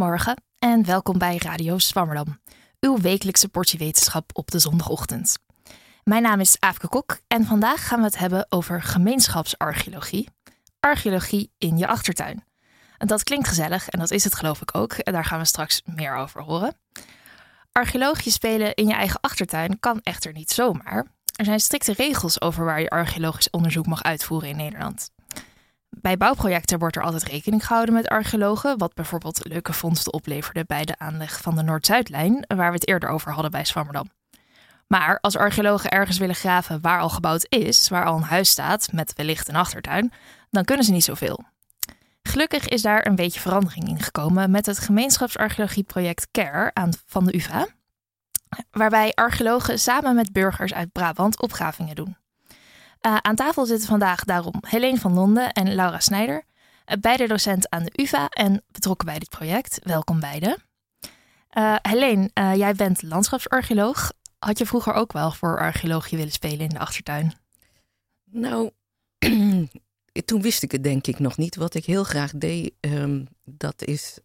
Goedemorgen en welkom bij Radio Swammerdam, uw wekelijkse portie wetenschap op de zondagochtend. Mijn naam is Aafke Kok en vandaag gaan we het hebben over gemeenschapsarcheologie. Archeologie in je achtertuin. En dat klinkt gezellig en dat is het geloof ik ook. En daar gaan we straks meer over horen. Archeologisch spelen in je eigen achtertuin kan echter niet zomaar. Er zijn strikte regels over waar je archeologisch onderzoek mag uitvoeren in Nederland. Bij bouwprojecten wordt er altijd rekening gehouden met archeologen, wat bijvoorbeeld leuke vondsten opleverde bij de aanleg van de Noord-Zuidlijn, waar we het eerder over hadden bij Zwammerdam. Maar als archeologen ergens willen graven waar al gebouwd is, waar al een huis staat met wellicht een achtertuin, dan kunnen ze niet zoveel. Gelukkig is daar een beetje verandering in gekomen met het gemeenschapsarcheologieproject CARE aan, van de UvA, waarbij archeologen samen met burgers uit Brabant opgravingen doen. Uh, aan tafel zitten vandaag daarom Helene van Londen en Laura Snijder, uh, beide docent aan de UvA en betrokken bij dit project. Welkom beiden. Uh, Helene, jij bent landschapsarcheoloog. Had je vroeger ook wel voor archeologie willen spelen in de achtertuin? Nou, toen wist ik het denk ik nog niet. Wat ik heel graag deed, um, dat is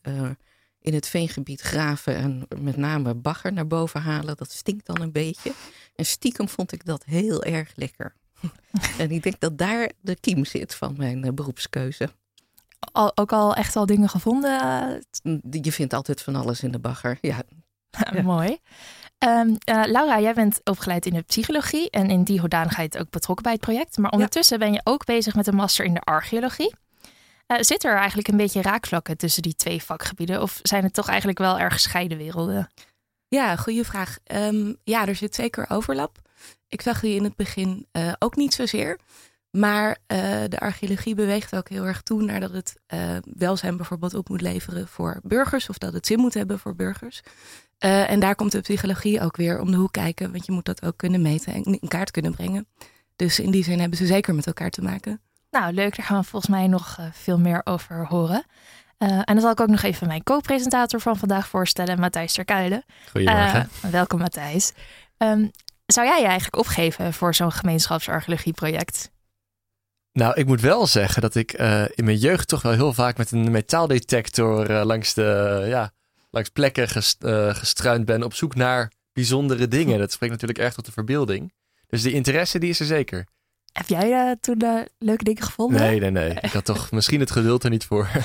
in het veengebied graven en met name bagger naar boven halen. Dat stinkt dan een beetje. En stiekem vond ik dat heel erg lekker. en ik denk dat daar de kiem zit van mijn uh, beroepskeuze. Al, ook al echt al dingen gevonden? Je vindt altijd van alles in de bagger, ja. ja. Mooi. Um, uh, Laura, jij bent opgeleid in de psychologie en in die hoedanigheid ook betrokken bij het project. Maar ondertussen ja. ben je ook bezig met een master in de archeologie. Uh, zit er eigenlijk een beetje raakvlakken tussen die twee vakgebieden? Of zijn het toch eigenlijk wel erg gescheiden werelden? Ja, goede vraag. Um, ja, er zit zeker overlap. Ik zag die in het begin uh, ook niet zozeer. Maar de archeologie beweegt ook heel erg toe naar dat het welzijn bijvoorbeeld op moet leveren voor burgers. Of dat het zin moet hebben voor burgers. Uh, en daar komt de psychologie ook weer om de hoek kijken, want je moet dat ook kunnen meten en in kaart kunnen brengen. Dus in die zin hebben ze zeker met elkaar te maken. Nou, leuk. Daar gaan we volgens mij nog uh, veel meer over horen. Uh, en dan zal ik ook nog even mijn co-presentator van vandaag voorstellen, Matthijs Terkuilen. Goedemorgen. welkom, Matthijs. Um, zou jij je eigenlijk opgeven voor zo'n gemeenschapsarcheologieproject? Nou, ik moet wel zeggen dat ik in mijn jeugd toch wel heel vaak met een metaaldetector langs de ja, langs plekken gest, uh, gestruind ben op zoek naar bijzondere dingen. Dat spreekt natuurlijk erg tot de verbeelding. Dus die interesse die is er zeker. Heb jij toen leuke dingen gevonden? Nee, nee, nee. Ik had toch misschien het geduld er niet voor.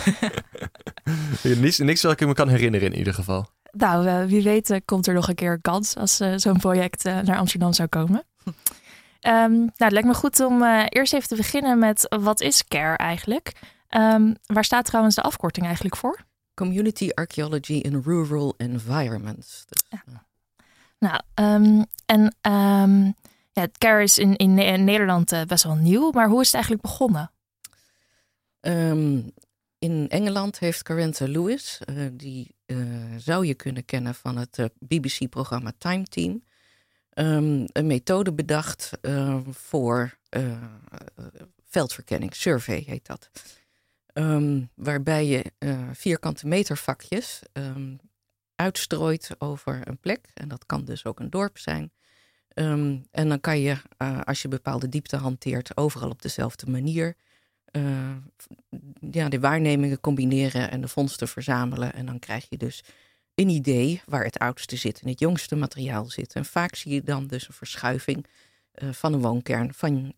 niks, niks wat ik me kan herinneren in ieder geval. Nou, wie weet komt er nog een keer een kans als zo'n project naar Amsterdam zou komen. Um, nou, het lijkt me goed om eerst even te beginnen met wat is CARE eigenlijk? Um, waar staat trouwens de afkorting eigenlijk voor? Community Archaeology in Rural Environments. Dus, ja. Nou, um, en ja, CARE is in, in, in Nederland best wel nieuw, maar hoe is het eigenlijk begonnen? In Engeland heeft Carenta Lewis, die zou je kunnen kennen van het uh, BBC-programma Time Team, een methode bedacht voor veldverkenning, survey heet dat. Um, waarbij je vierkante metervakjes uitstrooit over een plek. En dat kan dus ook een dorp zijn. En dan kan je, als je bepaalde diepte hanteert, overal op dezelfde manier uh, ja, de waarnemingen combineren en de vondsten verzamelen. En dan krijg je dus een idee waar het oudste zit en het jongste materiaal zit. En vaak zie je dan dus een verschuiving van een woonkern van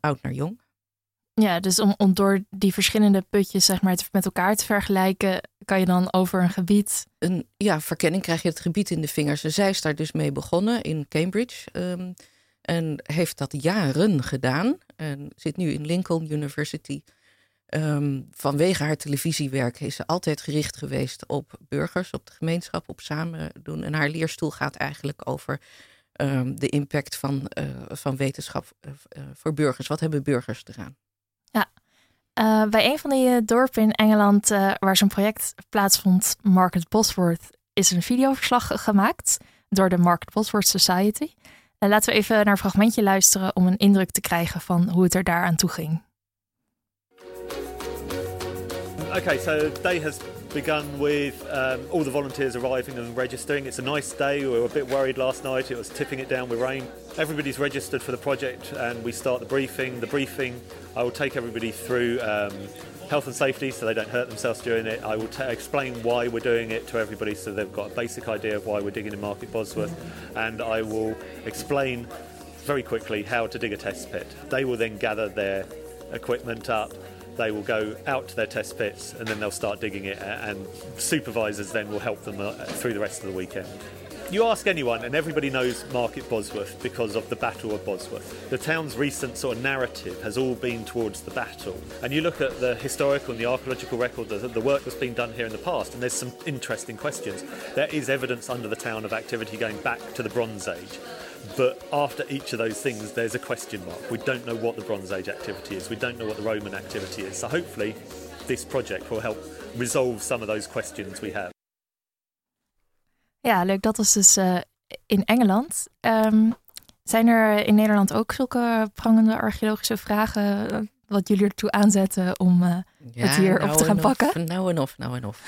oud naar jong. Ja, dus om, om door die verschillende putjes zeg maar, met elkaar te vergelijken, kan je dan over een gebied. Een ja, verkenning krijg je het gebied in de vingers. Zij is daar dus mee begonnen in Cambridge. Um, en heeft dat jaren gedaan. En zit nu in Lincoln University. Um, vanwege haar televisiewerk is ze altijd gericht geweest op burgers, op de gemeenschap, op samen doen. En haar leerstoel gaat eigenlijk over um, de impact van, uh, van wetenschap uh, uh, voor burgers. Wat hebben burgers eraan? Ja, bij een van die dorpen in Engeland waar zo'n project plaatsvond, Market Bosworth, is een videoverslag gemaakt door de Market Bosworth Society. Uh, laten we even naar een fragmentje luisteren om een indruk te krijgen van hoe het er daar aan toe ging. Okay, so has begun with um, all the volunteers arriving and registering. It's a nice day. We were a bit worried last night. It was tipping it down with rain. Everybody's registered for the project and we start the briefing. The briefing, I will take everybody through um, health and safety so they don't hurt themselves during it. I will t- explain why we're doing it to everybody so they've got a basic idea of why we're digging in Market Bosworth. And I will explain very quickly how to dig a test pit. They will then gather their equipment up. They will go out to their test pits and then they'll start digging it, and supervisors then will help them uh, through the rest of the weekend. You ask anyone, and everybody knows Market Bosworth because of the Battle of Bosworth. The town's recent sort of narrative has all been towards the battle. And you look at the historical and the archaeological record, the, the work that's been done here in the past, and there's some interesting questions. There is evidence under the town of activity going back to the Bronze Age. But after each of those things, there's a question mark. We don't know what the Bronze Age activity is. We don't know what the Roman activity is. So hopefully, this project will help resolve some of those questions we have. Ja, leuk. Dat was dus uh, in Engeland. Um, zijn er in Nederland ook zulke prangende archeologische vragen uh, wat jullie ertoe aanzetten om uh, ja, het hier nou op te gaan of, pakken? Nou en of, nou en of.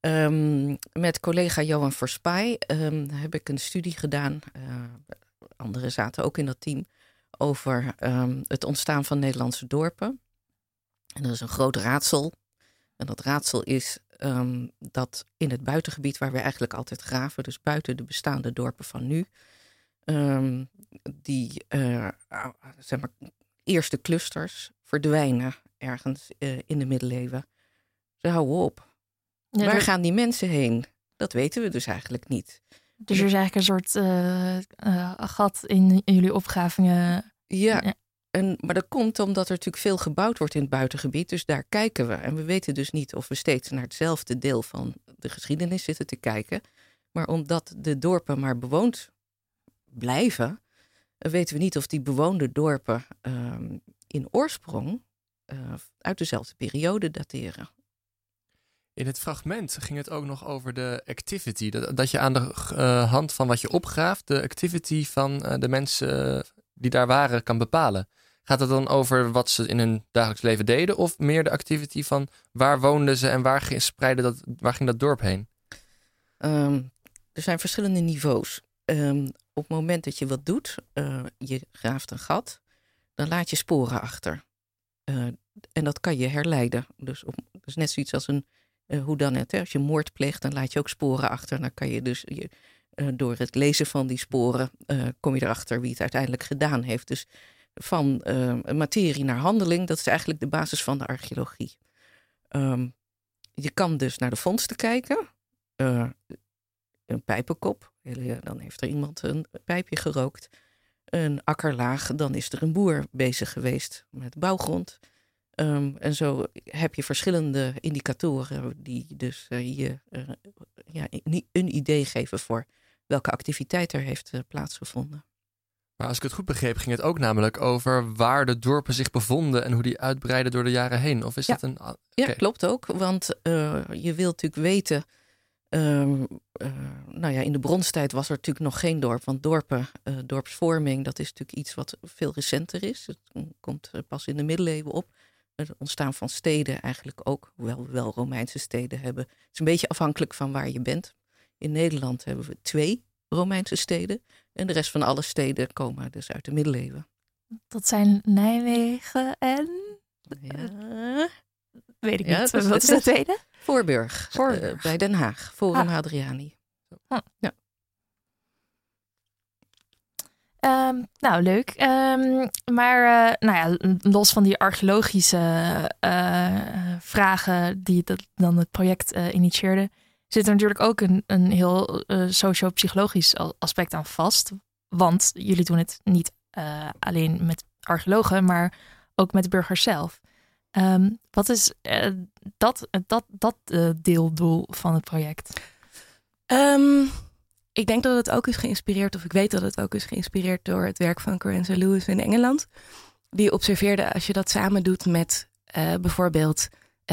Um, met collega Johan Verspij um, heb ik een studie gedaan. anderen zaten ook in dat team. Over ehm, het ontstaan van Nederlandse dorpen. En dat is een groot raadsel. En dat raadsel is dat in het buitengebied waar we eigenlijk altijd graven, dus buiten de bestaande dorpen van nu, die uh, zeg maar, eerste clusters verdwijnen ergens uh, in de middeleeuwen. Ze houden op. Ja, waar gaan die mensen heen? Dat weten we dus eigenlijk niet. Dus er is eigenlijk een soort uh, gat in, in jullie opgravingen. Ja, ja. En, maar dat komt omdat er natuurlijk veel gebouwd wordt in het buitengebied. Dus daar kijken we. En we weten dus niet of we steeds naar hetzelfde deel van de geschiedenis zitten te kijken. Maar omdat de dorpen maar bewoond blijven, weten we niet of die bewoonde dorpen uh, in oorsprong uh, uit dezelfde periode dateren. In het fragment ging het ook nog over de activity. Dat, dat je aan de uh, hand van wat je opgraaft, de activity van uh, de mensen die daar waren, kan bepalen. Gaat het dan over wat ze in hun dagelijks leven deden? Of meer de activity van waar woonden ze en waar, ging, dat, waar ging dat dorp heen? Um, er zijn verschillende niveaus. Um, op het moment dat je wat doet, uh, je graaft een gat, dan laat je sporen achter. En dat kan je herleiden. Dus, dus net zoiets als een, uh, hoe dan het, als je moord pleegt, dan laat je ook sporen achter. Dan kan je dus je, door het lezen van die sporen, kom je erachter wie het uiteindelijk gedaan heeft. Dus van materie naar handeling, dat is eigenlijk de basis van de archeologie. Um, je kan dus naar de vondsten kijken. Een pijpenkop, dan heeft er iemand een pijpje gerookt. Een akkerlaag, dan is er een boer bezig geweest met bouwgrond. Um, en zo heb je verschillende indicatoren die dus uh, je ja, een idee geven voor welke activiteit er heeft plaatsgevonden. Maar als ik het goed begreep, ging het ook namelijk over waar de dorpen zich bevonden en hoe die uitbreiden door de jaren heen. Of is ja. dat een. Okay. Ja, klopt ook. Want je wilt natuurlijk weten. Uh, nou ja, in de bronstijd was er natuurlijk nog geen dorp. Want dorpen, dorpsvorming, dat is natuurlijk iets wat veel recenter is. Het komt pas in de middeleeuwen op. Het ontstaan van steden eigenlijk ook, hoewel we wel Romeinse steden hebben. Het is een beetje afhankelijk van waar je bent. In Nederland hebben we twee Romeinse steden. En de rest van alle steden komen dus uit de middeleeuwen. Dat zijn Nijmegen en. Ja. Weet ik ja, niet. Dat Wat is de tweede? Voorburg. Voorburg. Uh, bij Den Haag. Forum ah. Hadriani. Ah. Ja. Um, nou, leuk. Um, maar uh, nou ja, los van die archeologische uh, vragen die dat, dan het project initieerde, zit er natuurlijk ook een, een heel uh, socio-psychologisch aspect aan vast. Want jullie doen het niet uh, alleen met archeologen, maar ook met de burgers zelf. Um, wat is uh, dat, dat, dat deeldoel van het project? Ik denk dat het ook is geïnspireerd, of ik weet dat het ook is geïnspireerd door het werk van Corinne Lewis in Engeland. Die observeerde als je dat samen doet met bijvoorbeeld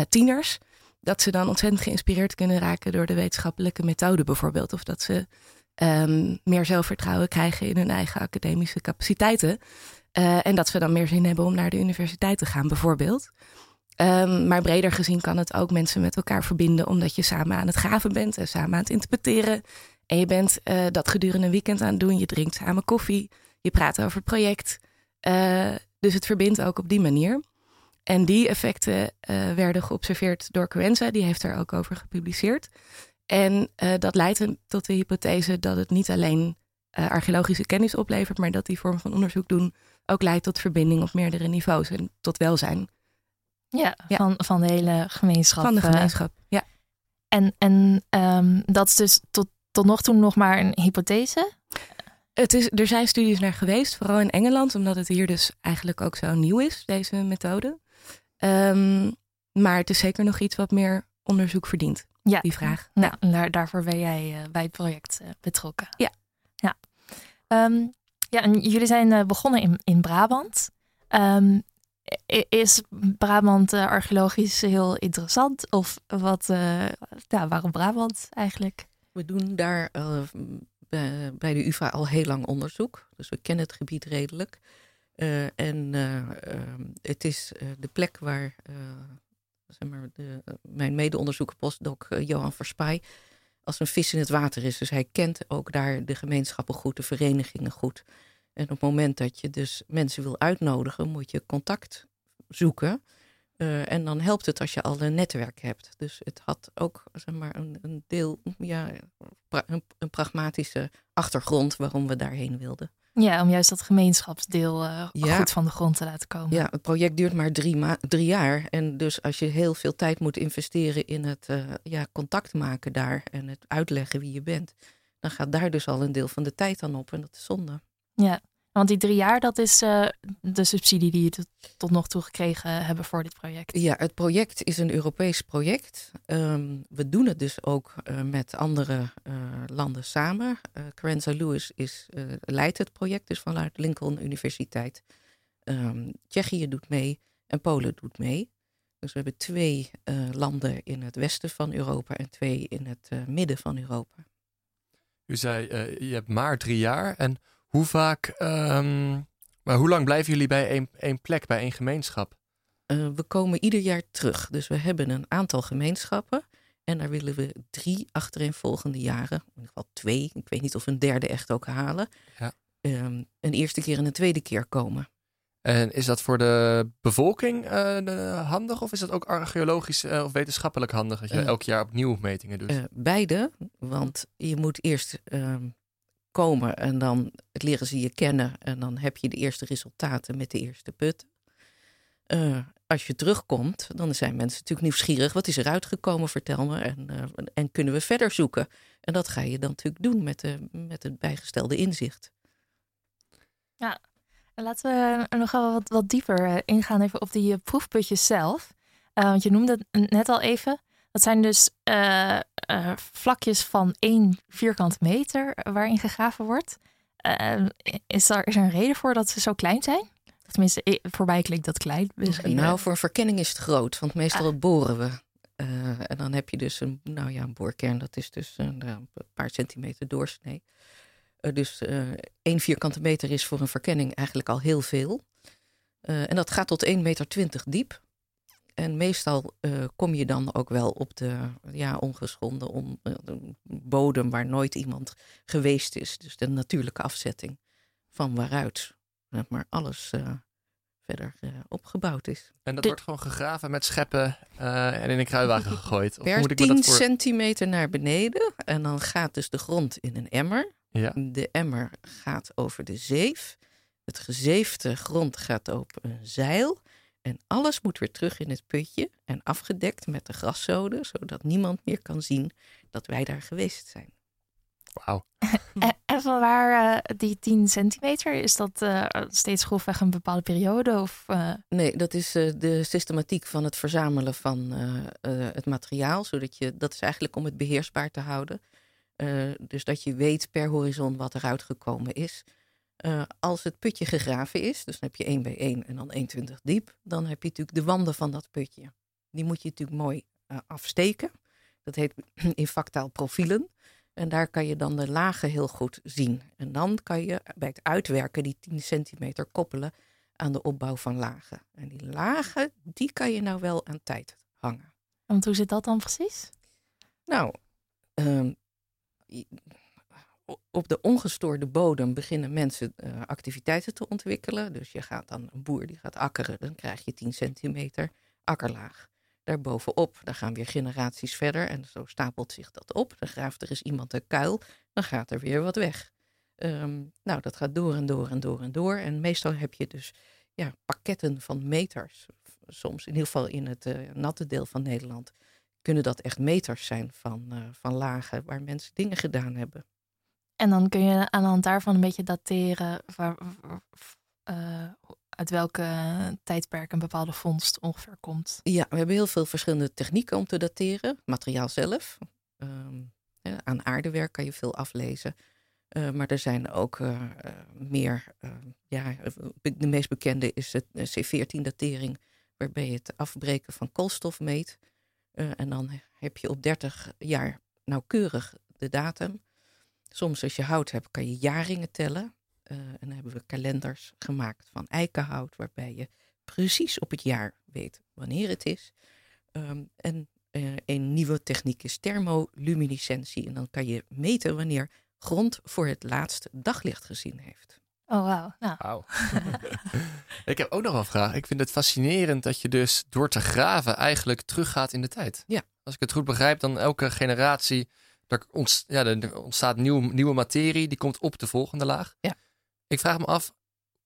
tieners dat ze dan ontzettend geïnspireerd kunnen raken door de wetenschappelijke methode bijvoorbeeld. Of dat ze um, meer zelfvertrouwen krijgen in hun eigen academische capaciteiten. Uh, en dat ze dan meer zin hebben om naar de universiteit te gaan bijvoorbeeld. Um, maar breder gezien kan het ook mensen met elkaar verbinden omdat je samen aan het graven bent en samen aan het interpreteren. En je bent uh, dat gedurende een weekend aan het doen. Je drinkt samen koffie. Je praat over het project. Uh, dus het verbindt ook op die manier. En die effecten eh, werden geobserveerd door Coenza. Die heeft er ook over gepubliceerd. En dat leidt tot de hypothese dat het niet alleen archeologische kennis oplevert, maar dat die vorm van onderzoek doen ook leidt tot verbinding op meerdere niveaus en tot welzijn. Ja, ja. Van, van de hele gemeenschap. Van de gemeenschap, ja. En, en um, dat is dus tot, tot nog toe nog maar een hypothese? Het is, er zijn studies naar geweest, vooral in Engeland, omdat het hier dus eigenlijk ook zo nieuw is, deze methode. Um, maar het is zeker nog iets wat meer onderzoek verdient, ja. die vraag. Nou, daar, daarvoor ben jij uh, bij het project uh, betrokken. Ja. Ja, um, ja en jullie zijn uh, begonnen in, in Brabant. Um, is Brabant archeologisch heel interessant? Of wat, ja, waarom Brabant eigenlijk? We doen daar uh, bij de UvA al heel lang onderzoek. Dus we kennen het gebied redelijk. en het is de plek waar zeg maar de, mijn mede-onderzoeker postdoc Johan Verspaai als een vis in het water is. Dus hij kent ook daar de gemeenschappen goed, de verenigingen goed. En op het moment dat je dus mensen wil uitnodigen, moet je contact zoeken. Uh, en dan helpt het als je al een netwerk hebt. Dus het had ook zeg maar, een, een deel, ja, pra een, een, pragmatische achtergrond waarom we daarheen wilden. Ja, om juist dat gemeenschapsdeel uh, ja. goed van de grond te laten komen. Ja, het project duurt maar drie, drie jaar. En dus als je heel veel tijd moet investeren in het uh, ja, contact maken daar en het uitleggen wie je bent, dan gaat daar dus al een deel van de tijd aan op. En dat is zonde. Ja, want die drie jaar, dat is uh, de subsidie die je tot, nog toe gekregen hebben voor dit project. Ja, het project is een Europees project. Um, we doen het dus ook uh, met andere uh, landen samen. Carenza Lewis is, leidt het project, dus vanuit Lincoln Universiteit. Um, Tsjechië doet mee en Polen doet mee. Dus we hebben twee landen in het westen van Europa en twee in het midden van Europa. U zei, je hebt maar drie jaar en hoe vaak, um, maar hoe lang blijven jullie bij één, één plek, bij één gemeenschap? Uh, we komen ieder jaar terug. Dus we hebben een aantal gemeenschappen. En daar willen we drie achtereenvolgende jaren, in ieder geval twee, ik weet niet of we een derde echt ook halen, ja. um, een eerste keer en een tweede keer komen. En is dat voor de bevolking uh, handig of is dat ook archeologisch uh, of wetenschappelijk handig dat je elk jaar opnieuw metingen doet? beide, want je moet eerst um, komen en dan leren ze je kennen en dan heb je de eerste resultaten met de eerste putten. Uh, als je terugkomt, dan zijn mensen natuurlijk nieuwsgierig. Wat is er uitgekomen? Vertel me. En, uh, en kunnen we verder zoeken? En dat ga je dan natuurlijk doen met, de, met het bijgestelde inzicht. Ja, laten we nog wel wat, wat dieper ingaan even op die proefputjes zelf. Want je noemde het net al even. Dat zijn dus uh, uh, vlakjes van één vierkante meter waarin gegraven wordt. Uh, is, er, is er een reden voor dat ze zo klein zijn? Tenminste, voorbij klinkt dat klein. Misschien. Nou, voor een verkenning is het groot, want meestal ah. boren we. en dan heb je dus een, nou ja, een boorkern, dat is dus een, een paar centimeter doorsnee. dus één vierkante meter is voor een verkenning eigenlijk al heel veel. en dat gaat tot 1,20 meter diep. En meestal uh, kom je dan ook wel op de ja, ongeschonden om, uh, bodem waar nooit iemand geweest is. Dus de natuurlijke afzetting van waaruit maar alles uh, verder opgebouwd is. En dat de... wordt gewoon gegraven met scheppen en in een kruiwagen gegooid? Of per moet ik 10 voor... centimeter naar beneden. En dan gaat dus de grond in een emmer. Ja. De emmer gaat over de zeef. Het gezeefde grond gaat op een zeil. En alles moet weer terug in het putje en afgedekt met de graszoden, zodat niemand meer kan zien dat wij daar geweest zijn. Wauw. en van waar uh, die 10 centimeter? Is dat uh, steeds grofweg een bepaalde periode? Of, uh... Nee, dat is de systematiek van het verzamelen van het materiaal. Zodat je, dat is eigenlijk om het beheersbaar te houden. dus dat je weet per horizon wat eruit gekomen is. Uh, als het putje gegraven is, dus dan heb je 1 bij 1 en dan 1,20 diep, dan heb je natuurlijk de wanden van dat putje. Die moet je natuurlijk mooi uh, afsteken. Dat heet in vaktaal profielen. En daar kan je dan de lagen heel goed zien. En dan kan je bij het uitwerken die 10 centimeter koppelen aan de opbouw van lagen. En die lagen, die kan je nou wel aan tijd hangen. Want hoe zit dat dan precies? Nou, um, op de ongestoorde bodem beginnen mensen uh, activiteiten te ontwikkelen. Dus je gaat dan een boer die gaat akkeren, dan krijg je 10 centimeter akkerlaag. Daarbovenop, dan gaan weer generaties verder en zo stapelt zich dat op. Dan graaft er eens iemand een kuil, dan gaat er weer wat weg. Um, nou, dat gaat door en door en door en door. En meestal heb je dus ja, pakketten van meters. Soms, in ieder geval in het uh, natte deel van Nederland, kunnen dat echt meters zijn van, uh, van lagen waar mensen dingen gedaan hebben. En dan kun je aan de hand daarvan een beetje dateren waar, uh, uit welke tijdperk een bepaalde vondst ongeveer komt. Ja, we hebben heel veel verschillende technieken om te dateren. Materiaal zelf. Ja, aan aardewerk kan je veel aflezen. Uh, maar er zijn ook uh, meer, ja, de meest bekende is het C14-datering, waarbij je het afbreken van koolstof meet. en dan heb je op 30 jaar nauwkeurig de datum. Soms als je hout hebt, kan je jaringen tellen. Uh, en dan hebben we kalenders gemaakt van eikenhout, waarbij je precies op het jaar weet wanneer het is. Um, en uh, een nieuwe techniek is thermoluminescentie. En dan kan je meten wanneer grond voor het laatst daglicht gezien heeft. Oh, wauw. Nou. Wow. ik heb ook nog een vraag. Ik vind het fascinerend dat je dus door te graven eigenlijk teruggaat in de tijd. Ja. Als ik het goed begrijp, dan elke generatie er, ontstaat, ja, er ontstaat nieuw, nieuwe materie, die komt op de volgende laag. Ja. Ik vraag me af,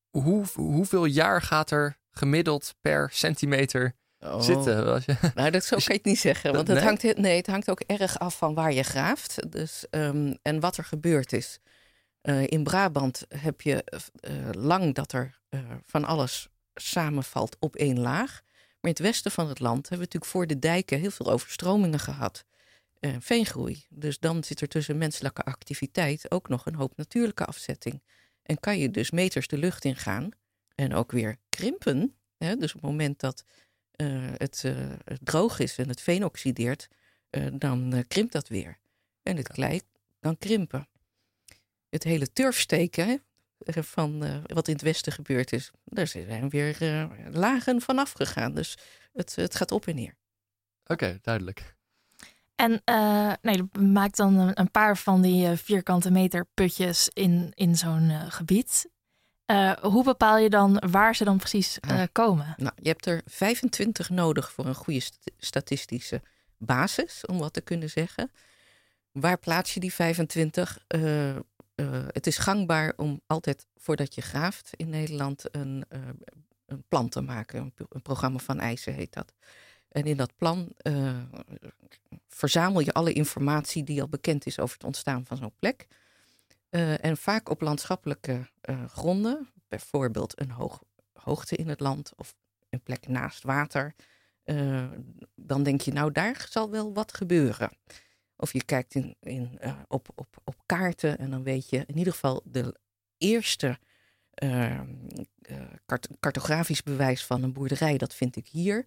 hoe, hoeveel jaar gaat er gemiddeld per centimeter oh. zitten? Je... Nou, dat zo kan je het niet zeggen. Want het, nee? hangt, nee, het hangt ook erg af van waar je graaft dus, um, en wat er gebeurd is. Uh, in Brabant heb je uh, lang dat er uh, van alles samenvalt op één laag. Maar in het westen van het land hebben we natuurlijk voor de dijken heel veel overstromingen gehad uh, veengroei. Dus dan zit er tussen menselijke activiteit ook nog een hoop natuurlijke afzetting. En kan je dus meters de lucht in gaan en ook weer krimpen. Hè? Dus op het moment dat uh, het, uh, droog is en het veen oxideert, dan krimpt dat weer. En het klei kan krimpen. Het hele turfsteken van wat in het westen gebeurd is, daar zijn weer lagen vanaf gegaan. Dus het, het gaat op en neer. Oké, okay, duidelijk. En uh, nee, je maakt dan een paar van die uh, vierkante meter putjes in, in zo'n uh, gebied. hoe bepaal je dan waar ze dan precies komen? Nou, je hebt er 25 nodig voor een goede st statistische basis, om wat te kunnen zeggen. Waar plaats je die 25? het is gangbaar om altijd voordat je graaft in Nederland een, een plan te maken. Een, een programma van eisen heet dat. En in dat plan uh, verzamel je alle informatie die al bekend is over het ontstaan van zo'n plek. Uh, en vaak op landschappelijke uh, gronden, bijvoorbeeld een hoog, hoogte in het land of een plek naast water. dan denk je, nou daar zal wel wat gebeuren. Of je kijkt in, in, op, op, op kaarten en dan weet je in ieder geval de eerste kart cartografisch bewijs van een boerderij, dat vind ik hier.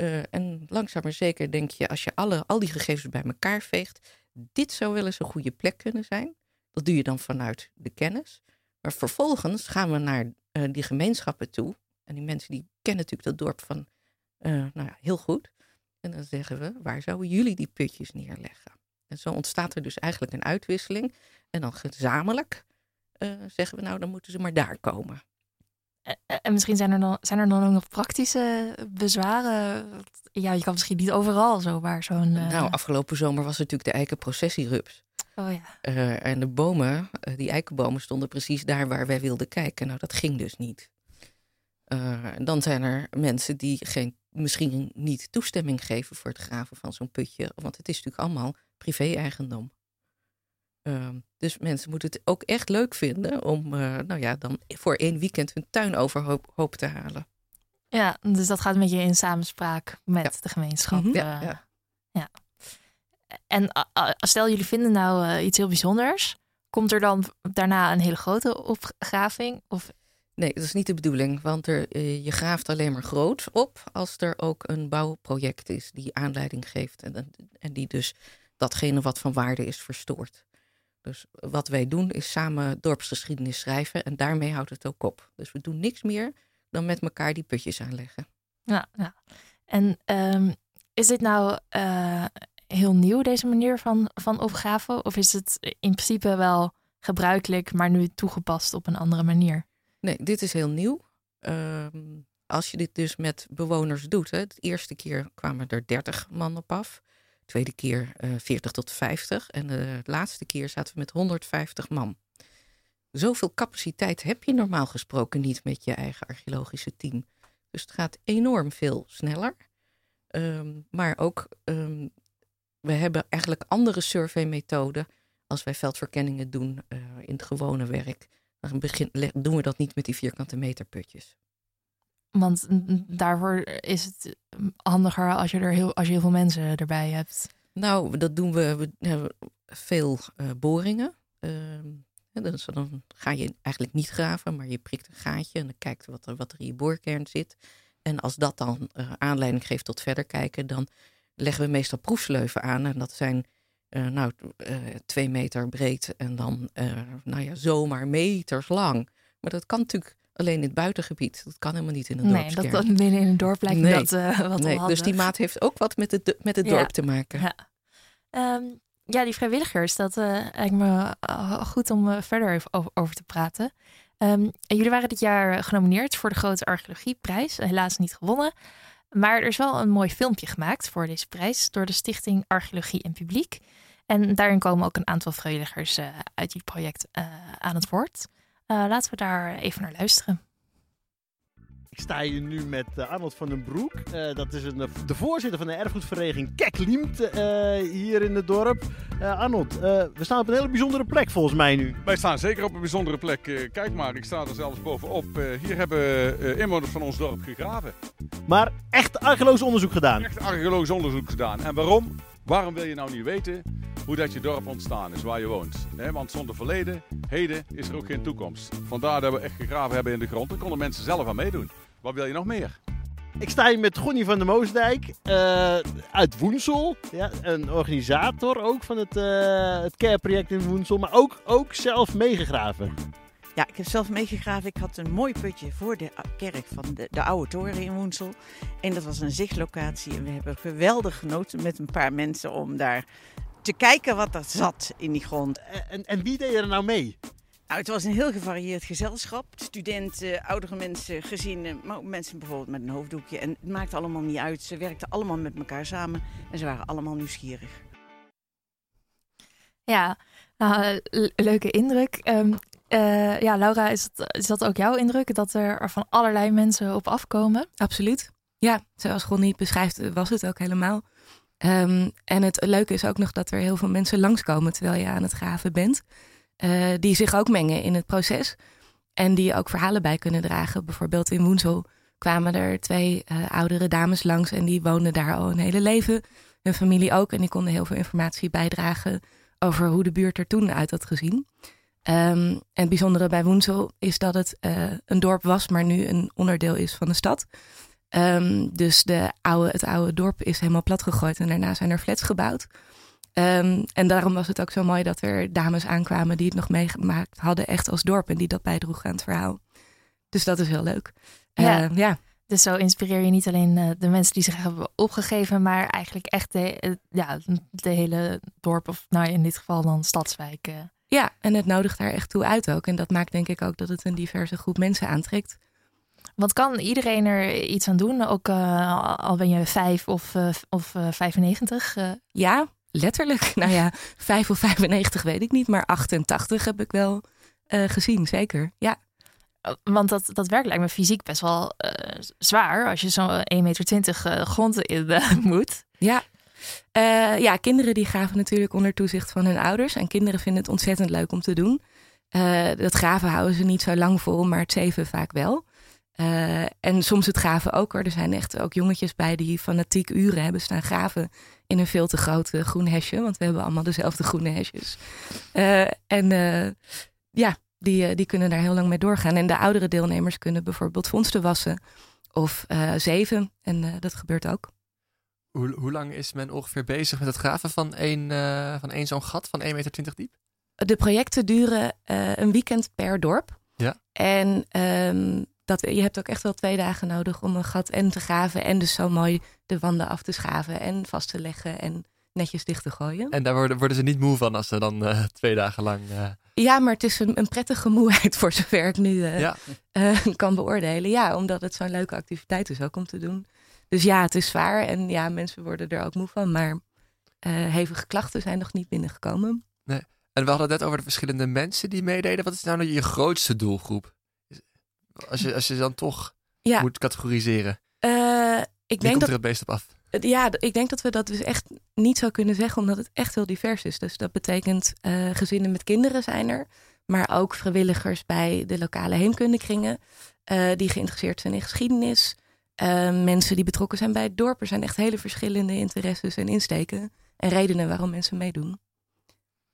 Uh, en langzaam maar zeker denk je, als je alle, al die gegevens bij elkaar veegt, dit zou wel eens een goede plek kunnen zijn. Dat doe je dan vanuit de kennis. Maar vervolgens gaan we naar uh, die gemeenschappen toe. En die mensen die kennen natuurlijk dat dorp van, uh, nou ja, heel goed. En dan zeggen we, waar zouden jullie die putjes neerleggen? En zo ontstaat er dus eigenlijk een uitwisseling. En dan gezamenlijk zeggen we, nou dan moeten ze maar daar komen. En misschien zijn er, dan, zijn er dan ook nog praktische bezwaren. Ja, je kan misschien niet overal zo waar zo'n. Uh... Nou, afgelopen zomer was natuurlijk de eikenprocessierups. Oh ja. Uh, en de bomen, uh, die eikenbomen, stonden precies daar waar wij wilden kijken. Nou, dat ging dus niet. dan zijn er mensen die geen, misschien niet toestemming geven voor het graven van zo'n putje. Want het is natuurlijk allemaal privé-eigendom. Ehm, dus mensen moeten het ook echt leuk vinden om, uh, nou ja, dan voor één weekend hun tuin overhoop te halen. Ja, dus dat gaat met je in samenspraak met de gemeenschap. Mm -hmm. ja, ja. ja, En stel jullie vinden nou uh, iets heel bijzonders, komt er dan daarna een hele grote opgraving? Of... Nee, dat is niet de bedoeling, want er, je graaft alleen maar groot op als er ook een bouwproject is die aanleiding geeft en, en die dus datgene wat van waarde is verstoort. Dus wat wij doen is samen dorpsgeschiedenis schrijven en daarmee houdt het ook op. Dus we doen niks meer dan met elkaar die putjes aanleggen. Ja, ja. en um, is dit nou uh, heel nieuw, deze manier van, van opgraven? Of is het in principe wel gebruikelijk, maar nu toegepast op een andere manier? Nee, dit is heel nieuw. Ehm, als je dit dus met bewoners doet, hè, de eerste keer kwamen er 30 man op af. De tweede keer uh, 40 tot 50. En de laatste keer zaten we met 150 man. Zoveel capaciteit heb je normaal gesproken niet met je eigen archeologische team. Dus het gaat enorm veel sneller. Ehm, maar ook, um, we hebben eigenlijk andere surveymethoden als wij veldverkenningen doen uh, in het gewone werk. Dan begin, doen we dat niet met die vierkante meterputjes. Want daarvoor is het handiger als je er heel, als je heel veel mensen erbij hebt. Nou, dat doen we. We hebben veel uh, boringen. Dus dan ga je eigenlijk niet graven, maar je prikt een gaatje en dan kijkt wat er, wat er in je boorkern zit. En als dat dan uh, aanleiding geeft tot verder kijken, dan leggen we meestal proefsleuven aan. En dat zijn uh, nou, twee meter breed en dan nou ja, zomaar meters lang. Maar dat kan natuurlijk alleen in het buitengebied. Dat kan helemaal niet in een dorp. Nee, dat, dat binnen in een dorp lijkt nee. dat wat nee, Dus die maat heeft ook wat met het, met het ja. dorp te maken. Ja. Um, ja, die vrijwilligers, dat uh, lijkt me uh, goed om verder even over, over, te praten. Um, jullie waren dit jaar genomineerd voor de Grote Archeologieprijs. Helaas niet gewonnen. Maar er is wel een mooi filmpje gemaakt voor deze prijs door de Stichting Archeologie en Publiek. En daarin komen ook een aantal vrijwilligers uit dit project aan het woord. Laten we daar even naar luisteren. Ik sta hier nu met uh, Arnold van den Broek. Uh, dat is een, de voorzitter van de erfgoedvereniging Kekliemt uh, hier in het dorp. Arnold, we staan op een hele bijzondere plek volgens mij nu. Wij staan zeker op een bijzondere plek. kijk maar, ik sta er zelfs bovenop. hier hebben inwoners van ons dorp gegraven. Maar echt archeologisch onderzoek gedaan? Echt archeologisch onderzoek gedaan. En waarom? Waarom wil je nou niet weten hoe dat je dorp ontstaan is, waar je woont? want zonder verleden, heden, is er ook geen toekomst. Vandaar dat we echt gegraven hebben in de grond. Daar konden mensen zelf aan meedoen. Wat wil je nog meer? Ik sta hier met Gonnie van der Moosdijk uh, uit Woensel. Ja, een organisator ook van het, uh, het care-project in Woensel. Maar ook, ook zelf meegegraven. Ja, ik heb zelf meegegraven. Ik had een mooi putje voor de kerk van de, de Oude Toren in Woensel. En dat was een zichtlocatie. En we hebben geweldig genoten met een paar mensen om daar te kijken wat er zat in die grond. En, en wie deed er nou mee? Nou, het was een heel gevarieerd gezelschap. Studenten, oudere mensen, gezinnen, maar ook mensen bijvoorbeeld met een hoofddoekje. En het maakte allemaal niet uit. Ze werkten allemaal met elkaar samen en ze waren allemaal nieuwsgierig. Ja, nou, leuke indruk. Um, uh, ja, Laura, is, het, is dat ook jouw indruk? Dat er van allerlei mensen op afkomen? Absoluut. Ja, zoals Ronnie beschrijft, was het ook helemaal. Um, en het leuke is ook nog dat er heel veel mensen langskomen terwijl je aan het graven bent. Uh, die zich ook mengen in het proces. En die ook verhalen bij kunnen dragen. Bijvoorbeeld in Woensel kwamen er twee oudere dames langs. En die woonden daar al een hele leven. Hun familie ook. En die konden heel veel informatie bijdragen over hoe de buurt er toen uit had gezien. Um, en het bijzondere bij Woensel is dat het uh, een dorp was, maar nu een onderdeel is van de stad. Um, dus de oude, het oude dorp is helemaal plat gegooid en daarna zijn er flats gebouwd. Um, en daarom was het ook zo mooi dat er dames aankwamen die het nog meegemaakt hadden, echt als dorp. En die dat bijdroegen aan het verhaal. Dus dat is heel leuk. Ja. Uh, ja. Dus zo inspireer je niet alleen uh, de mensen die zich hebben opgegeven, maar eigenlijk echt de, uh, ja, de hele dorp, of nou in dit geval dan stadswijk. Ja, en het nodigt daar echt toe uit ook. En dat maakt denk ik ook dat het een diverse groep mensen aantrekt. Want kan iedereen er iets aan doen? Ook al ben je vijf of, of 95? Ja, letterlijk. Nou ja, 5 of 95 weet ik niet, maar 88 heb ik wel uh, gezien, zeker. Ja. Want dat, dat werk lijkt me fysiek best wel uh, zwaar als je zo'n 1,20 meter uh, grond in moet. Ja. Ja, kinderen die graven natuurlijk onder toezicht van hun ouders. En kinderen vinden het ontzettend leuk om te doen. dat graven houden ze niet zo lang vol, maar het zeven vaak wel. Uh, en soms het graven ook hoor. Er zijn echt ook jongetjes bij die fanatiek uren hebben staan graven in een veel te grote groen hesje. Want we hebben allemaal dezelfde groene hesjes. En ja, die, die kunnen daar heel lang mee doorgaan. En de oudere deelnemers kunnen bijvoorbeeld vondsten wassen of zeven. En dat gebeurt ook. Hoe, hoe lang is men ongeveer bezig met het graven van één, van één zo'n gat van 1,20 meter diep? De projecten duren een weekend per dorp. Ja. En um, dat, je hebt ook echt wel twee dagen nodig om een gat en te graven. En dus zo mooi de wanden af te schaven en vast te leggen. En netjes dicht te gooien. En daar worden, worden ze niet moe van als ze dan uh, twee dagen lang. Ja, maar het is een, een, prettige moeheid voor zover ik nu ja. kan beoordelen. Ja, omdat het zo'n leuke activiteit is ook om te doen. Dus ja, het is zwaar en ja, mensen worden er ook moe van. Maar hevige klachten zijn nog niet binnengekomen. Nee. En we hadden het net over de verschillende mensen die meededen. Wat is nou je grootste doelgroep? Als je, als je dan toch ja. moet categoriseren. Uh, ik denk komt dat er het meest op af? Ja, ik denk dat we dat dus echt niet zo kunnen zeggen, omdat het echt heel divers is. Dus dat betekent uh, gezinnen met kinderen zijn er, maar ook vrijwilligers bij de lokale heemkundekringen uh, die geïnteresseerd zijn in geschiedenis. Uh, mensen die betrokken zijn bij het dorp. Er zijn echt hele verschillende interesses en insteken en redenen waarom mensen meedoen.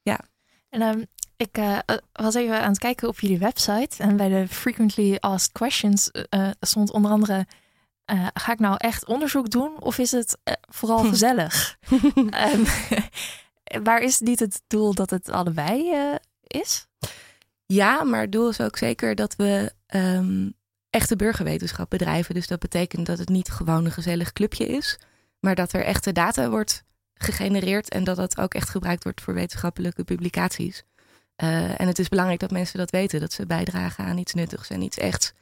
Ja. En um, ik uh, was even aan het kijken op jullie website en bij de Frequently Asked Questions stond onder andere ga ik nou echt onderzoek doen of is het vooral gezellig? um, waar is niet het doel dat het allebei is? Ja, maar het doel is ook zeker dat we um, echte burgerwetenschap bedrijven. Dus dat betekent dat het niet gewoon een gezellig clubje is, maar dat er echte data wordt gegenereerd en dat dat ook echt gebruikt wordt voor wetenschappelijke publicaties. en het is belangrijk dat mensen dat weten, dat ze bijdragen aan iets nuttigs en iets echts.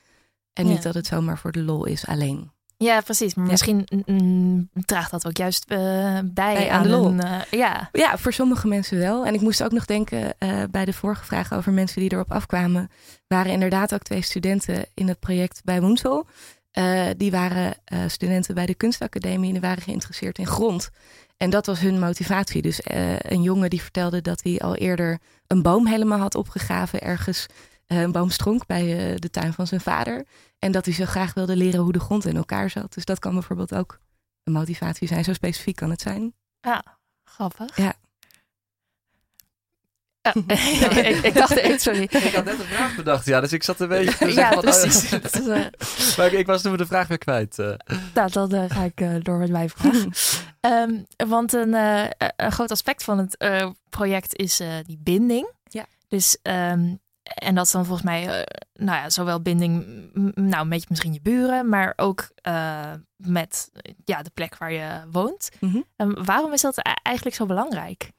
En niet dat het zomaar voor de lol is alleen. Ja, precies. Maar ja. misschien mm, draagt dat ook juist uh, bij, bij, aan, de lol. Een, uh, ja. ja, voor sommige mensen wel. En ik moest ook nog denken uh, bij de vorige vraag over mensen die erop afkwamen. Waren inderdaad ook twee studenten in het project bij Woensel. die waren studenten bij de kunstacademie en die waren geïnteresseerd in grond. En dat was hun motivatie. Dus een jongen die vertelde dat hij al eerder een boom helemaal had opgegraven ergens een boomstronk bij de tuin van zijn vader. En dat hij zo graag wilde leren hoe de grond in elkaar zat. Dus dat kan bijvoorbeeld ook een motivatie zijn. Zo specifiek kan het zijn. Ja, grappig. Ja. Ja, ik, ik, dacht, sorry. Ik had net een vraag bedacht, ja, dus ik zat een beetje te ja, zeggen precies. Oh, maar ik, ik, was toen de vraag weer kwijt. Uh. Nou, dan uh, ga ik uh, door met mijn vraag. um, want een, een, groot aspect van het project is die binding. Ja. Dus um, en dat is dan volgens mij, uh, nou ja, zowel binding, nou, met misschien je buren, maar ook uh, met ja, de plek waar je woont. Mm -hmm. um, waarom is dat eigenlijk zo belangrijk?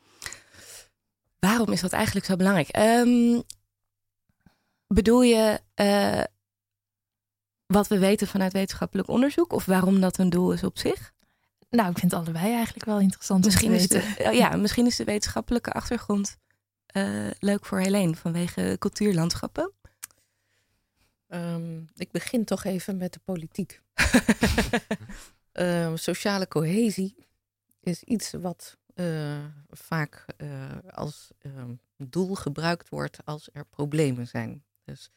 Waarom is dat eigenlijk zo belangrijk? Um, bedoel je uh, wat we weten vanuit wetenschappelijk onderzoek of waarom dat een doel is op zich? Nou, ik vind allebei eigenlijk wel interessant. Misschien is, de, ja, misschien is de wetenschappelijke achtergrond leuk voor Helene vanwege cultuurlandschappen? Um, ik begin toch even met de politiek. uh, sociale cohesie is iets wat uh, vaak als ehm, doel gebruikt wordt als er problemen zijn. Dus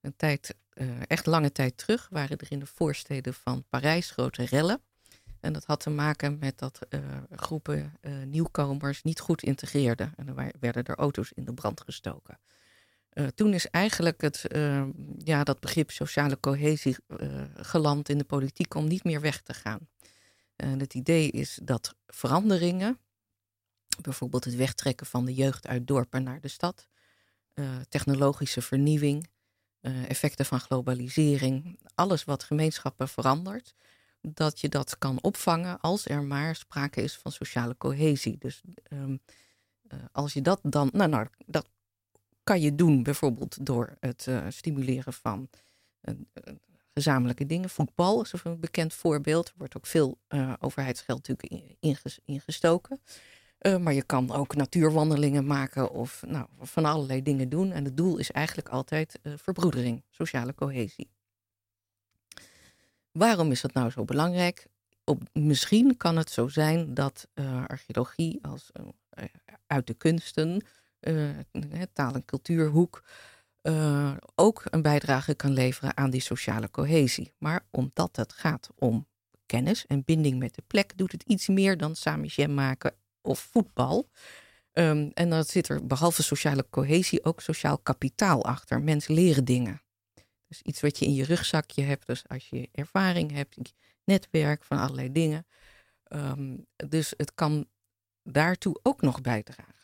een tijd, echt lange tijd terug waren er in de voorsteden van Parijs grote rellen. En dat had te maken met dat uh, groepen uh, nieuwkomers niet goed integreerden. En er werden er auto's in de brand gestoken. Uh, toen is eigenlijk het, ja, dat begrip sociale cohesie geland in de politiek om niet meer weg te gaan. En het idee is dat veranderingen, bijvoorbeeld het wegtrekken van de jeugd uit dorpen naar de stad, technologische vernieuwing, effecten van globalisering, alles wat gemeenschappen verandert, dat je dat kan opvangen als er maar sprake is van sociale cohesie. Dus um, uh, als je dat dan, nou, nou, dat kan je doen bijvoorbeeld door het uh, stimuleren van uh, gezamenlijke dingen. Voetbal is een bekend voorbeeld. Er wordt ook veel overheidsgeld natuurlijk ingestoken. maar je kan ook natuurwandelingen maken of nou, van allerlei dingen doen. En het doel is eigenlijk altijd verbroedering, sociale cohesie. Waarom is dat nou zo belangrijk? Op, misschien kan het zo zijn dat uh, archeologie als uh, uit de kunsten, uh, taal- en cultuurhoek, ook een bijdrage kan leveren aan die sociale cohesie. Maar omdat het gaat om kennis en binding met de plek, doet het iets meer dan samen jam maken of voetbal. Um, en dan zit er behalve sociale cohesie ook sociaal kapitaal achter. Mensen leren dingen. Dus iets wat je in je rugzakje hebt. Dus als je ervaring hebt, netwerk van allerlei dingen. Um, dus het kan daartoe ook nog bijdragen.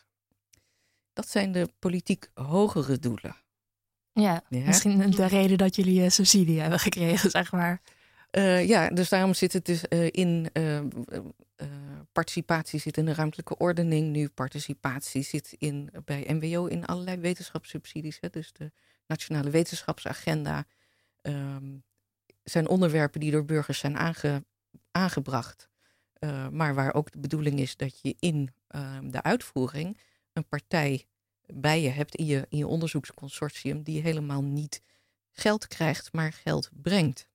Dat zijn de politiek hogere doelen. Ja, ja, misschien de reden dat jullie subsidie hebben gekregen, zeg maar. Uh, ja, dus daarom zit het dus uh, in uh, participatie zit in de ruimtelijke ordening nu. Participatie zit in, bij MWO in allerlei wetenschapssubsidies. Hè, dus de Nationale Wetenschapsagenda um, zijn onderwerpen die door burgers zijn aange, aangebracht. maar waar ook de bedoeling is dat je in ehm, de uitvoering een partij bij je hebt in je, in je onderzoeksconsortium die helemaal niet geld krijgt, maar geld brengt.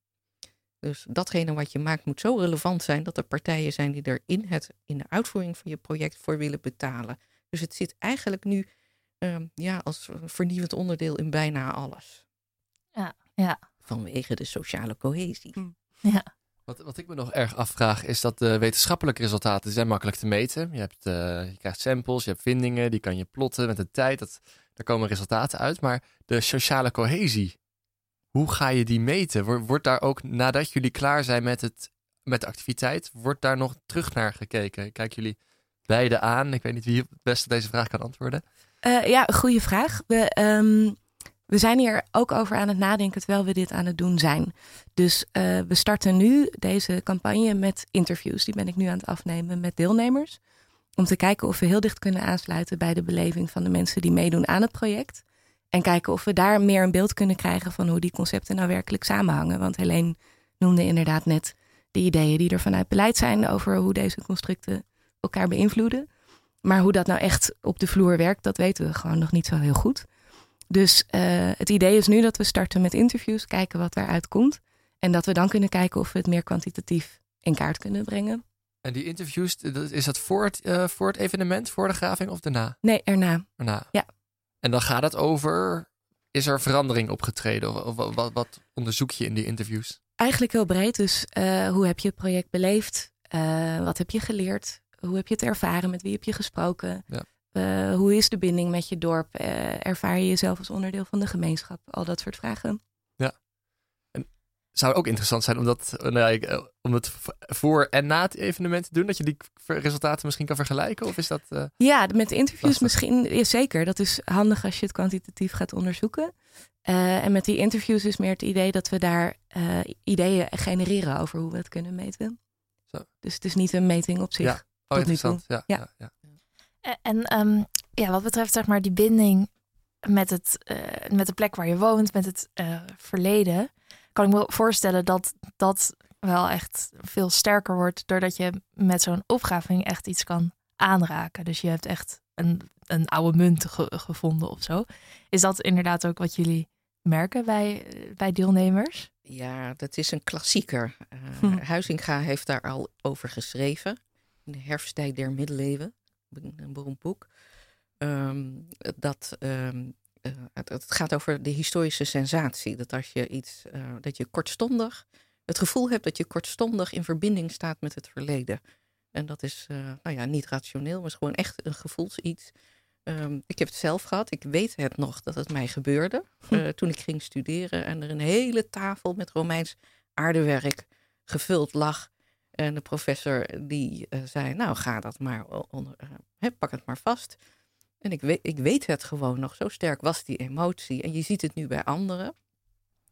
Dus datgene wat je maakt moet zo relevant zijn dat er partijen zijn die er in, het, in de uitvoering van je project voor willen betalen. Dus het zit eigenlijk nu um, ja, als vernieuwend onderdeel in bijna alles. Ja, ja. Vanwege de sociale cohesie. Hm. Ja. Wat, wat ik me nog erg afvraag is dat de wetenschappelijke resultaten zijn makkelijk te meten. Je, hebt, uh, je krijgt samples, je hebt vindingen, die kan je plotten met de tijd. Dat, daar komen resultaten uit. Maar de sociale cohesie, hoe ga je die meten? Wordt daar ook nadat jullie klaar zijn met, het, met de activiteit, wordt daar nog terug naar gekeken? Kijken jullie beide aan? Ik weet niet wie het beste deze vraag kan antwoorden. Uh, ja, goede vraag. We, um, we zijn hier ook over aan het nadenken terwijl we dit aan het doen zijn. Dus uh, we starten nu deze campagne met interviews. Die ben ik nu aan het afnemen met deelnemers. Om te kijken of we heel dicht kunnen aansluiten bij de beleving van de mensen die meedoen aan het project. En kijken of we daar meer een beeld kunnen krijgen van hoe die concepten nou werkelijk samenhangen. Want Helene noemde inderdaad net de ideeën die er vanuit beleid zijn over hoe deze constructen elkaar beïnvloeden. Maar hoe dat nou echt op de vloer werkt, dat weten we gewoon nog niet zo heel goed. Dus uh, het idee is nu dat we starten met interviews, kijken wat daaruit komt. En dat we dan kunnen kijken of we het meer kwantitatief in kaart kunnen brengen. En die interviews, is dat voor het, uh, voor het evenement, voor de graving of daarna? Nee, erna. Erna. Ja. En dan gaat het over, is er verandering opgetreden? Of, of wat, wat, onderzoek je in die interviews? Eigenlijk heel breed. Dus uh, hoe heb je het project beleefd? Wat heb je geleerd? Hoe heb je het ervaren? Met wie heb je gesproken? Ja. Uh, hoe is de binding met je dorp? ervaar je jezelf als onderdeel van de gemeenschap? Al dat soort vragen. Ja. En zou ook interessant zijn om dat nou, om het voor en na het evenement te doen? Dat je die resultaten misschien kan vergelijken? Of is dat. Uh, ja, met interviews lastig? misschien. Ja, zeker. Dat is handig als je het kwantitatief gaat onderzoeken. En met die interviews is meer het idee dat we daar ideeën genereren over hoe we het kunnen meten. Zo. Dus het is niet een meting op zich. Ja, oh, interessant. Ja, ja. ja, ja. En um, ja, wat betreft zeg maar die binding met, het, met de plek waar je woont, met het verleden, kan ik me voorstellen dat dat wel echt veel sterker wordt doordat je met zo'n opgraving echt iets kan aanraken. Dus je hebt echt een, een oude munt ge gevonden of zo. Is dat inderdaad ook wat jullie merken bij, bij deelnemers? Ja, dat is een klassieker. Uh, hm. Huizinga heeft daar al over geschreven. In de herfsttijd der middeleeuwen. Een beroemd boek. Um, dat um, uh, het, het, gaat over de historische sensatie. Dat als je iets, uh, dat je kortstondig het gevoel hebt dat je kortstondig in verbinding staat met het verleden. En dat is uh, nou ja, niet rationeel, maar is gewoon echt een gevoelsiets. Um, ik heb het zelf gehad. Ik weet het nog dat het mij gebeurde uh, toen ik ging studeren en er een hele tafel met Romeins aardewerk gevuld lag. En de professor die uh, zei, nou ga dat maar onder, pak het maar vast. En ik weet, ik weet het gewoon nog. Zo sterk was die emotie. En je ziet het nu bij anderen.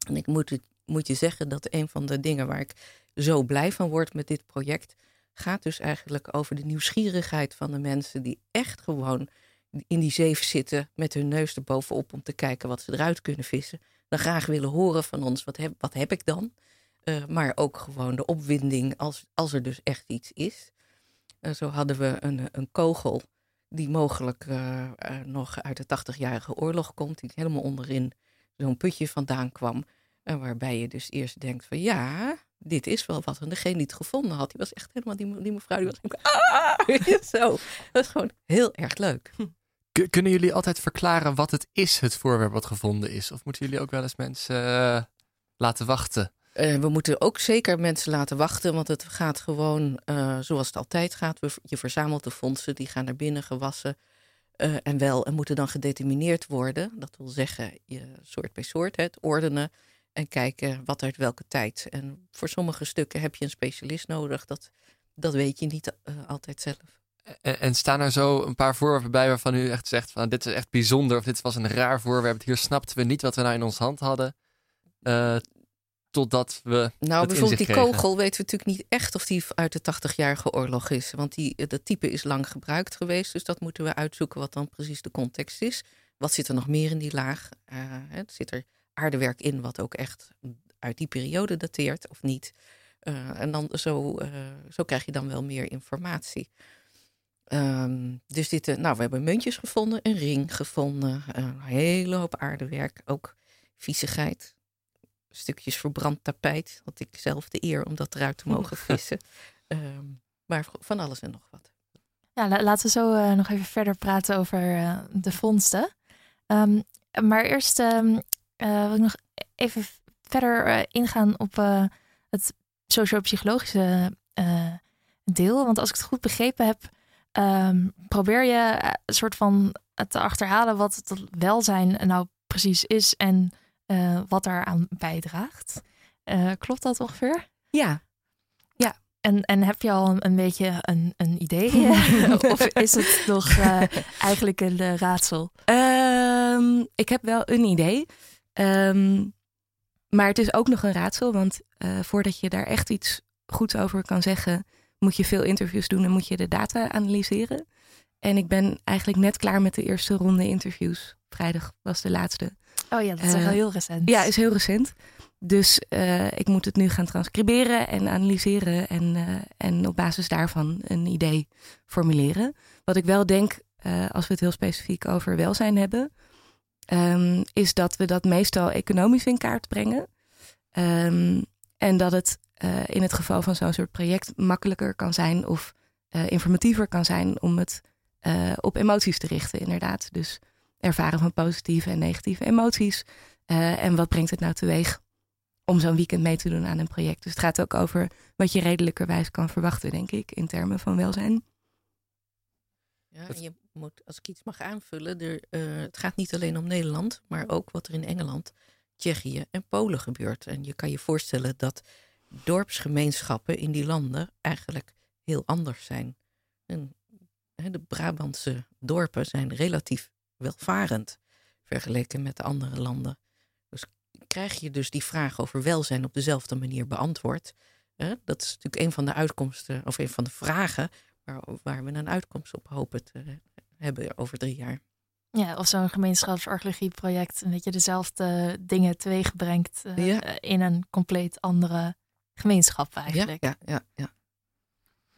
En ik moet het moet je zeggen dat een van de dingen waar ik zo blij van word met dit project gaat dus eigenlijk over de nieuwsgierigheid van de mensen die echt gewoon in die zeef zitten met hun neus erbovenop om te kijken wat ze eruit kunnen vissen. Dan graag willen horen van ons, wat heb, wat heb ik dan? Uh, maar ook gewoon de opwinding als, als er dus echt iets is. Uh, zo hadden we een, een kogel die mogelijk uh, nog uit de 80-jarige oorlog komt, die helemaal onderin zo'n putje vandaan kwam. En waarbij je dus eerst denkt van ja, dit is wel wat. En degene die het gevonden had, die was echt helemaal, die, mevrouw, die was ah, zo. Dat is gewoon heel erg leuk. Kunnen jullie altijd verklaren wat het is, het voorwerp wat gevonden is? Of moeten jullie ook wel eens mensen laten wachten? Uh, we moeten ook zeker mensen laten wachten, want het gaat gewoon uh, zoals het altijd gaat. Je verzamelt de fondsen, die gaan naar binnen gewassen. en wel, en moeten dan gedetermineerd worden. Dat wil zeggen, je soort bij soort, het ordenen. En kijken wat uit welke tijd. En voor sommige stukken heb je een specialist nodig. Dat, dat weet je niet altijd zelf. En, staan er zo een paar voorwerpen bij waarvan u echt zegt van dit is echt bijzonder of dit was een raar voorwerp. Hier snapten we niet wat we nou in ons hand hadden. Totdat we. Nou, het bijvoorbeeld die kregen? kogel weten we natuurlijk niet echt of die uit de 80-jarige oorlog is. Want die, dat type is lang gebruikt geweest. Dus dat moeten we uitzoeken wat dan precies de context is. Wat zit er nog meer in die laag? Eh, hè, zit er aardewerk in wat ook echt uit die periode dateert of niet? Eh, en dan zo, eh, zo krijg je dan wel meer informatie. Ehm, dus dit, eh, nou, we hebben muntjes gevonden, een ring gevonden, een hele hoop aardewerk, ook viezigheid. Stukjes verbrand tapijt, had ik zelf de eer om dat eruit te mogen vissen. Ehm, maar van alles en nog wat. Ja, la- laten we zo eh, nog even verder praten over eh, de vondsten. Ehm, maar eerst ehm, eh, wil ik nog even verder ingaan op het socio-psychologische deel. Want als ik het goed begrepen heb, probeer je een soort van te achterhalen wat het welzijn nou precies is en eh, wat daaraan bijdraagt. Eh, klopt dat ongeveer? Ja, En, en heb je al een, een beetje een, een idee? of is het nog eh, eigenlijk een raadsel? Ehm, ik heb wel een idee. Ehm, maar het is ook nog een raadsel, want voordat je daar echt iets goeds over kan zeggen, moet je veel interviews doen en moet je de data analyseren. En ik ben eigenlijk net klaar met de eerste ronde interviews. Vrijdag was de laatste. Oh ja, dat is Eh, heel recent. Ja, is heel recent. Dus eh, ik moet het nu gaan transcriberen en analyseren en, eh, en op basis daarvan een idee formuleren. Wat ik wel denk, als we het heel specifiek over welzijn hebben, ehm, is dat we dat meestal economisch in kaart brengen. Ehm, en dat het in het geval van zo'n soort project makkelijker kan zijn of informatiever kan zijn om het op emoties te richten, inderdaad. Dus ervaren van positieve en negatieve emoties. Eh, en wat brengt het nou teweeg om zo'n weekend mee te doen aan een project? Dus het gaat ook over wat je redelijkerwijs kan verwachten, denk ik, in termen van welzijn. Ja, en je moet, als ik iets mag aanvullen, er, eh, het gaat niet alleen om Nederland, maar ook wat er in Engeland, Tsjechië en Polen gebeurt. En je kan je voorstellen dat dorpsgemeenschappen in die landen eigenlijk heel anders zijn. En, de Brabantse dorpen zijn relatief welvarend vergeleken met de andere landen. Dus krijg je dus die vraag over welzijn op dezelfde manier beantwoord. Hè? Dat is natuurlijk een van de uitkomsten, of een van de vragen waar, waar we een uitkomst op hopen te hebben over drie jaar. Ja, of zo'n gemeenschapsarcheologieproject een beetje dezelfde dingen teweeg brengt Ja. eh, in een compleet andere gemeenschap eigenlijk. Ja, ja, ja.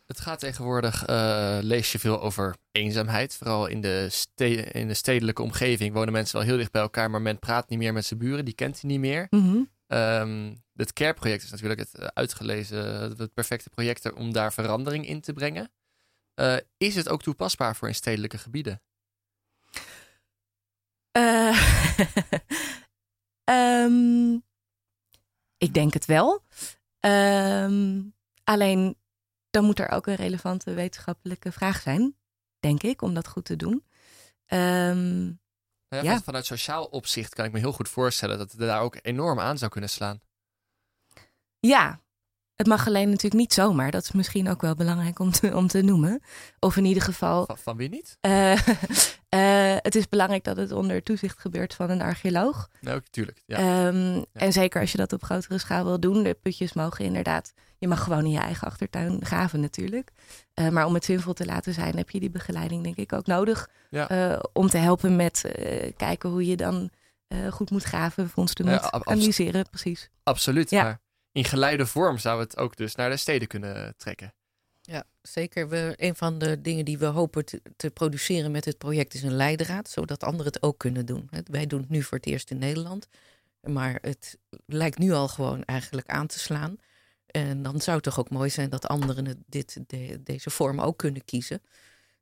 Het gaat tegenwoordig, eh, lees je veel over eenzaamheid. Vooral in de, ste- in de stedelijke omgeving wonen mensen wel heel dicht bij elkaar, maar men praat niet meer met zijn buren, die kent hij niet meer. Mhm. Ehm, het CARE-project is natuurlijk het eh, uitgelezen, het perfecte project om daar verandering in te brengen. Eh, is het ook toepasbaar voor in stedelijke gebieden? Eh, ehm, ik denk het wel. Ehm, alleen dan moet er ook een relevante wetenschappelijke vraag zijn, denk ik, om dat goed te doen. Ehm, Nou ja, Ja. van- Vanuit sociaal opzicht kan ik me heel goed voorstellen dat het daar ook enorm aan zou kunnen slaan. ja, het mag alleen natuurlijk niet zomaar. Dat is misschien ook wel belangrijk om te, om te noemen. Of in ieder geval Van, van wie niet? Eh, eh, het is belangrijk dat het onder toezicht gebeurt van een archeoloog. Nee, ook, tuurlijk. Ja. Ehm, En zeker als je dat op grotere schaal wil doen. De putjes mogen inderdaad... Je mag gewoon in je eigen achtertuin graven natuurlijk. Eh, maar om het zinvol te laten zijn... heb je die begeleiding denk ik ook nodig. Ja. om te helpen met kijken hoe je dan goed moet graven. Vondsten moet analyseren, precies. Absoluut. Ja. Maar in geleide vorm zou het ook dus naar de steden kunnen trekken. Ja, zeker. We, een van de dingen die we hopen te, te produceren met het project is een leidraad, zodat anderen het ook kunnen doen. Wij doen het nu voor het eerst in Nederland, maar het lijkt nu al gewoon eigenlijk aan te slaan. En dan zou het toch ook mooi zijn dat anderen dit, de- deze vorm ook kunnen kiezen.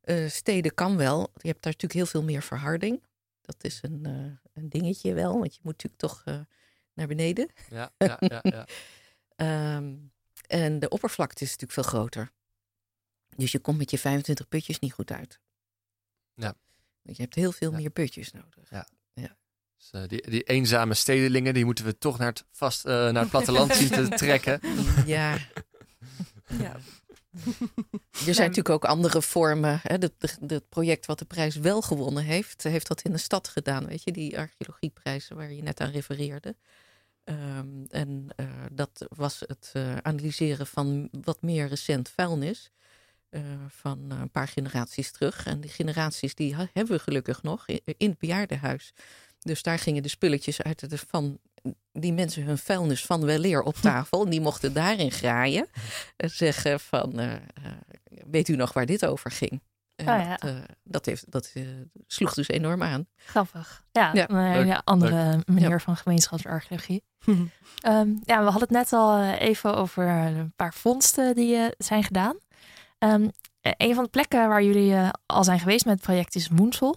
Eh, steden kan wel. Je hebt daar natuurlijk heel veel meer verharding. Dat is een, eh, een dingetje wel, want je moet natuurlijk toch eh, naar beneden. Ja, ja, ja. ja. Ehm, en de oppervlakte is natuurlijk veel groter. Dus je komt met je 25 putjes niet goed uit. Ja. Want je hebt heel veel Ja. meer putjes nodig. Ja. Dus, eh, die, die eenzame stedelingen, die moeten we toch naar het, vast, eh, naar het platteland zien te trekken. Ja, Ja. er zijn natuurlijk ook andere vormen. Het project wat de prijs wel gewonnen heeft, heeft dat in de stad gedaan. Weet je, die archeologieprijzen waar je net aan refereerde. Ehm, en eh, dat was het eh, analyseren van wat meer recent vuilnis. eh, van een paar generaties terug. En die generaties die hebben we gelukkig nog in, het bejaardenhuis. Dus daar gingen de spulletjes uit van die mensen hun vuilnis van weleer op tafel. En die mochten daarin graaien. En zeggen van, weet u nog waar dit over ging? En Oh ja. dat, eh, dat, heeft, dat eh, sloeg dus enorm aan. Grappig. Ja, Ja, een leuk, andere manier van gemeenschapsarcheologie. Ehm, ja, we hadden het net al eh, even over een paar vondsten die eh, zijn gedaan. Ehm, eh, een van de plekken waar jullie eh, al zijn geweest met het project is Moensel.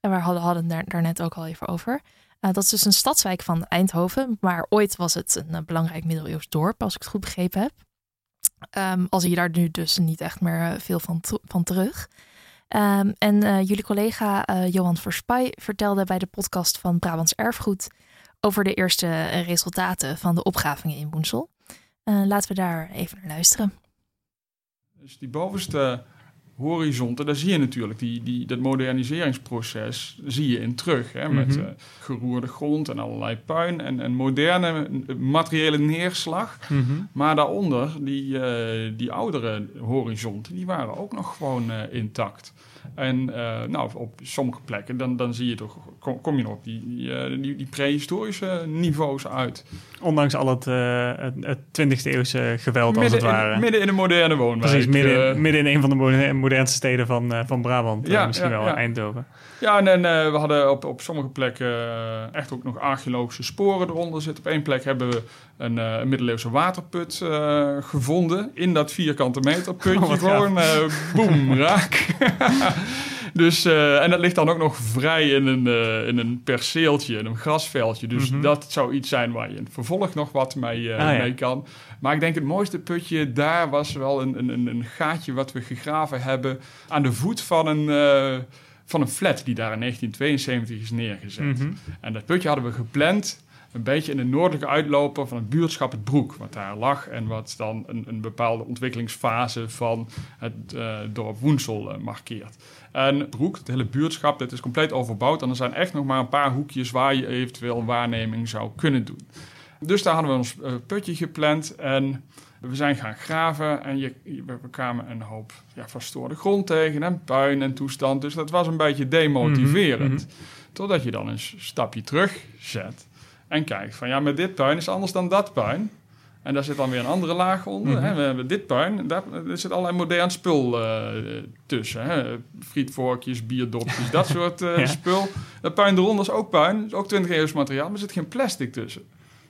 En we hadden, hadden het daar, daar net ook al even over. Eh, dat is dus een stadswijk van Eindhoven. Maar ooit was het een eh, belangrijk middeleeuws dorp, als ik het goed begrepen heb. Ehm, al zie je daar nu dus niet echt meer eh, veel van, van terug. Ehm, en eh, jullie collega eh, Johan Verspij vertelde bij de podcast van Brabants Erfgoed over de eerste resultaten van de opgravingen in Woensel. Eh, laten we daar even naar luisteren. Dus die bovenste horizonten, daar zie je natuurlijk die, die, dat moderniseringsproces zie je in terug. Hè, met Mhm. eh, geroerde grond en allerlei puin en, en moderne eh, materiële neerslag. Mhm. Maar daaronder, die, eh, die oudere horizonten, die waren ook nog gewoon intact. En eh, nou, op sommige plekken, dan, dan zie je toch, kom, kom je nog op die, die, eh, die, die prehistorische niveaus uit. Ondanks al het, eh, het, het 20e eeuwse geweld, als het ware. In, midden in een moderne woonwijk. Precies, midden, midden in een van de moder- modernste steden van, van Brabant. Ja, misschien ja, wel ja. Eindhoven. Ja, en, en, we hadden op, op sommige plekken echt ook nog archeologische sporen eronder zitten. Op één plek hebben we een, een middeleeuwse waterput gevonden. In dat vierkante meter putje. Oh, gewoon eh boem, raak. dus, eh, en dat ligt dan ook nog vrij in een, eh, in een perceeltje, in een grasveldje. Dus Mhm. dat zou iets zijn waar je in het vervolg nog wat mee, eh, Ah, ja. mee kan. Maar ik denk het mooiste putje daar was wel een, een, een, gaatje wat we gegraven hebben aan de voet van een, van een flat die daar in 1972 is neergezet. Mhm. En dat putje hadden we gepland een beetje in de noordelijke uitloper van het buurtschap Het Broek, wat daar lag en wat dan een, een bepaalde ontwikkelingsfase van het eh, dorp Woensel eh, markeert. En Broek, het hele buurtschap, dat is compleet overbouwd en er zijn echt nog maar een paar hoekjes waar je eventueel waarneming zou kunnen doen. Dus daar hadden we ons eh, putje gepland en we zijn gaan graven en je, we kwamen een hoop ja, verstoorde grond tegen en puin en toestand. Dus dat was een beetje demotiverend. Mhm, Totdat je dan een stapje terug zet en kijkt van ja, maar dit puin is anders dan dat puin. En daar zit dan weer een andere laag onder. Mhm. hè. We hebben dit puin, daar, er zit allerlei modern spul eh, tussen. Hè. Frietvorkjes, bierdopjes, dat soort eh, Ja. spul. Dat puin eronder is ook puin, is ook 20 eeuws materiaal, maar er zit geen plastic tussen.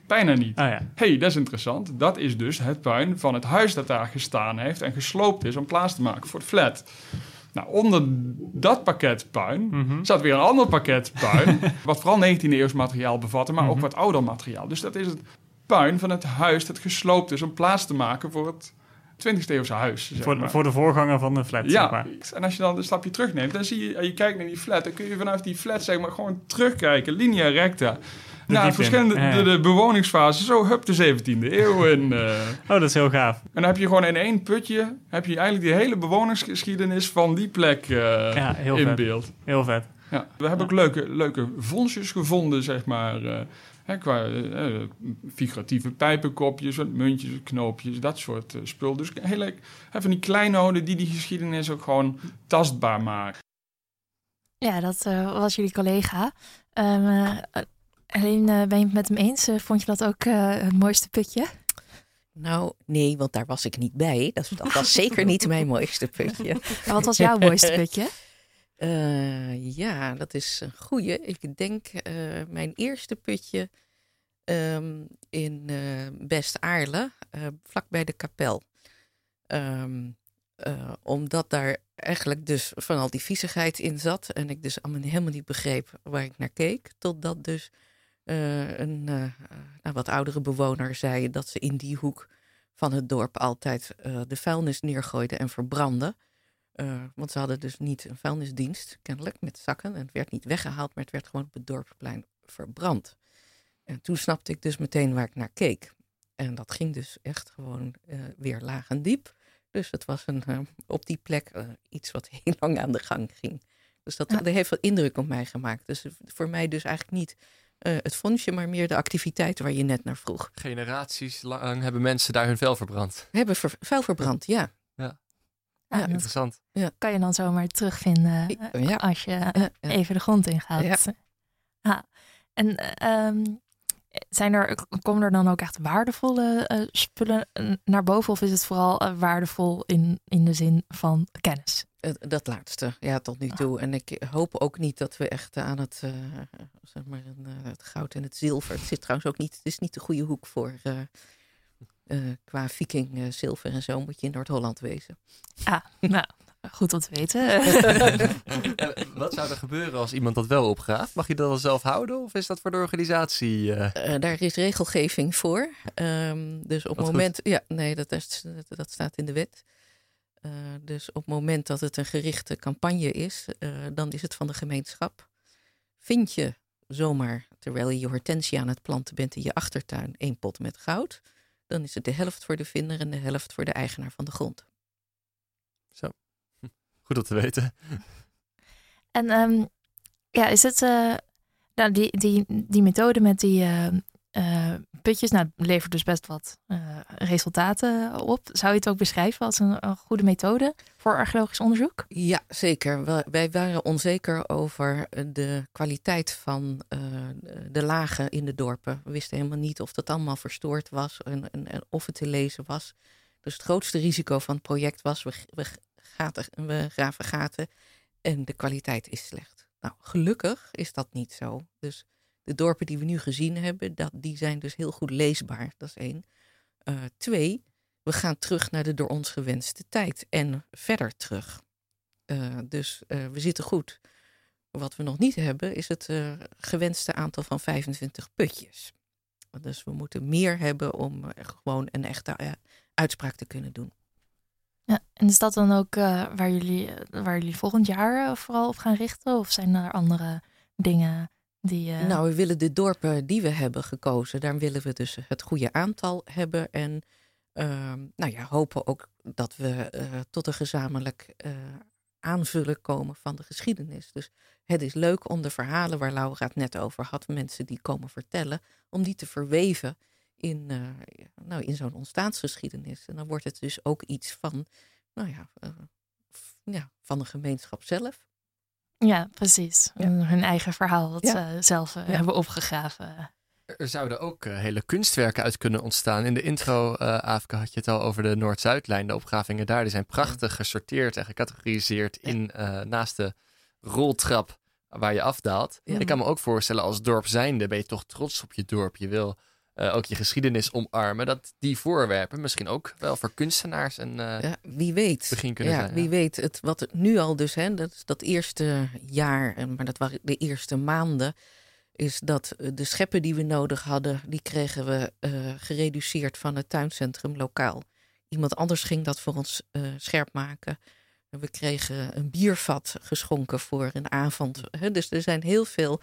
Bijna niet. Ah ja. hey, dat is interessant. Dat is dus het puin van het huis dat daar gestaan heeft en gesloopt is om plaats te maken voor het flat. Nou, onder dat pakket puin Mhm. zat weer een ander pakket puin, wat vooral 19e eeuws materiaal bevatte, maar ook Mhm. wat ouder materiaal. Dus dat is het puin van het huis dat gesloopt is om plaats te maken voor het 20e eeuwse huis. zeg Voor, maar. voor de voorganger van de flat, Ja, zeg maar. en als je dan een stapje terugneemt, dan zie je, en je kijkt naar die flat, dan kun je vanaf die flat zeg maar gewoon terugkijken, linea recta. In. verschillende Ja, de, de bewoningsfasen, zo hup de 17e eeuw in. eh. Oh, dat is heel gaaf. en dan heb je gewoon in één putje, heb je eigenlijk die hele bewoningsgeschiedenis van die plek eh, Ja, heel in vet. beeld. Heel vet. Ja, we hebben ook leuke, leuke vondstjes gevonden, zeg maar. eh, hè, qua figuratieve pijpenkopjes, wat muntjes, knoopjes, dat soort spul. Dus heel leuk. van die kleinoden die die geschiedenis ook gewoon tastbaar maken. Ja, dat eh, was jullie collega. Ehm, eh, alleen eh, ben je het met hem eens? Eh, vond je dat ook eh, het mooiste putje? Nou, nee, want daar was ik niet bij. Dat, dat was zeker niet mijn mooiste putje. Maar wat was jouw mooiste putje? Ja, dat is een goeie. Ik denk mijn eerste putje ehm, in eh Best-Aarle, eh, vlak bij de kapel. Ehm, eh, omdat daar eigenlijk dus van al die viezigheid in zat. En ik dus helemaal niet begreep waar ik naar keek. Totdat dus eh, een eh, nou, wat oudere bewoner zei dat ze in die hoek van het dorp altijd eh, de vuilnis neergooiden en verbrandden. Eh, want ze hadden dus niet een vuilnisdienst, kennelijk, met zakken. En het werd niet weggehaald, maar het werd gewoon op het dorpsplein verbrand. En toen snapte ik dus meteen waar ik naar keek. En dat ging dus echt gewoon eh, weer laag en diep. Dus het was een, eh, op die plek eh, iets wat heel lang aan de gang ging. Dus dat, Ja. dat heeft wel indruk op mij gemaakt. Dus voor mij dus eigenlijk niet eh, het fondsje, maar meer de activiteiten waar je net naar vroeg. Generaties lang hebben mensen daar hun vel verbrand. Hebben ver, vuil verbrand, ja. Ja, Ja, dat Interessant. kan je dan zomaar terugvinden eh, Ja. als je Ja, ja. even de grond ingaat. Ja. Ja. En eh, ehm, zijn er, komen er dan ook echt waardevolle eh, spullen eh, naar boven? Of is het vooral eh, waardevol in, in de zin van kennis? Dat laatste, ja, tot nu toe. En ik hoop ook niet dat we echt aan het, eh, zeg maar, een, eh, het goud en het zilver. Het zit trouwens ook niet, het is niet de goede hoek voor. eh, eh, qua viking zilver en zo moet je in Noord-Holland wezen. Ah, nou, goed om te weten. Wat zou er gebeuren als iemand dat wel opgraaft? Mag je dat wel zelf houden of is dat voor de organisatie? daar is regelgeving voor. Ehm, dus op het goed. moment. Ja, nee, dat, is, dat, dat staat in de wet. Eh, dus op het moment dat het een gerichte campagne is, eh, dan is het van de gemeenschap. Vind je zomaar, terwijl je je hortensia aan het planten bent in je achtertuin, één pot met goud, dan is het de helft voor de vinder en de helft voor de eigenaar van de grond. Goed om te weten. En ehm, ja, is het eh, nou, die, die, die methode met die eh, eh, putjes, nou, levert dus best wat eh, resultaten op. Zou je het ook beschrijven als een, een goede methode voor archeologisch onderzoek? Ja, zeker. Wij- waren onzeker over de kwaliteit van eh, de lagen in de dorpen. We wisten helemaal niet of dat allemaal verstoord was en, of het te lezen was. Dus het grootste risico van het project was, we, we, gaten, we graven gaten en de kwaliteit is slecht. Nou, gelukkig is dat niet zo. Dus de dorpen die we nu gezien hebben, dat, die zijn dus heel goed leesbaar. Dat is één. Eh, twee, we gaan terug naar de door ons gewenste tijd en verder terug. Eh, dus eh, we zitten goed. Wat we nog niet hebben is het gewenste aantal van 25 putjes. Dus we moeten meer hebben om gewoon een echte uitspraak te kunnen doen. Ja, en is dat dan ook waar, jullie, waar jullie volgend jaar vooral op gaan richten? Of zijn er andere dingen eh, Nou, we willen de dorpen die we hebben gekozen, daar willen we dus het goede aantal hebben. En ehm, nou ja, hopen ook dat we eh, tot een gezamenlijk eh, aanvullen komen van de geschiedenis. Dus het is leuk om de verhalen waar Laura het net over had, mensen die komen vertellen, om die te verweven in, nou, in zo'n ontstaansgeschiedenis. En dan wordt het dus ook iets van, nou ja, ja van de gemeenschap zelf. Ja, precies. Ja. Hun eigen verhaal dat Ja. ze zelf eh, Ja. hebben opgegraven. Er zouden ook eh, hele kunstwerken uit kunnen ontstaan. In de intro, eh Aafke, had je het al over de Noord-Zuidlijn. De opgravingen daar die zijn prachtig gesorteerd en gecategoriseerd in, eh, naast de roltrap waar je afdaalt. Ja. Ik kan me ook voorstellen, als dorp zijnde ben je toch trots op je dorp. Je wil eh, ook je geschiedenis omarmen. Dat die voorwerpen misschien ook wel voor kunstenaars en eh, Ja, wie weet. begin kunnen ja, zijn. Wie weet, het, wat het nu al dus, hè, dat, is dat eerste jaar, en- maar dat waren de eerste maanden, is dat eh, de scheppen die we nodig hadden, die kregen we eh, gereduceerd van het tuincentrum lokaal. Iemand anders ging dat voor ons eh, scherp maken. En We kregen een biervat geschonken voor een avond. Hè. Dus er zijn heel veel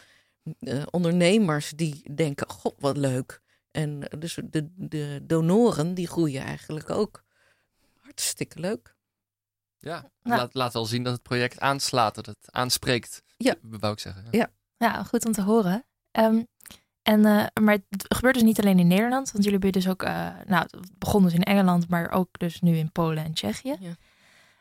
eh, ondernemers die denken, god wat leuk. En dus de, de donoren die groeien eigenlijk ook. Hartstikke leuk. Ja, Nou. laat, laat wel zien dat het project aanslaat, dat het aanspreekt. Ja. Wou ik zeggen. Ja. Ja, goed om te horen. Ehm, en, eh, maar het gebeurt dus niet alleen in Nederland. Want jullie hebben dus ook... eh, nou, het begon dus in Engeland, maar ook dus nu in Polen en Tsjechië. Ja.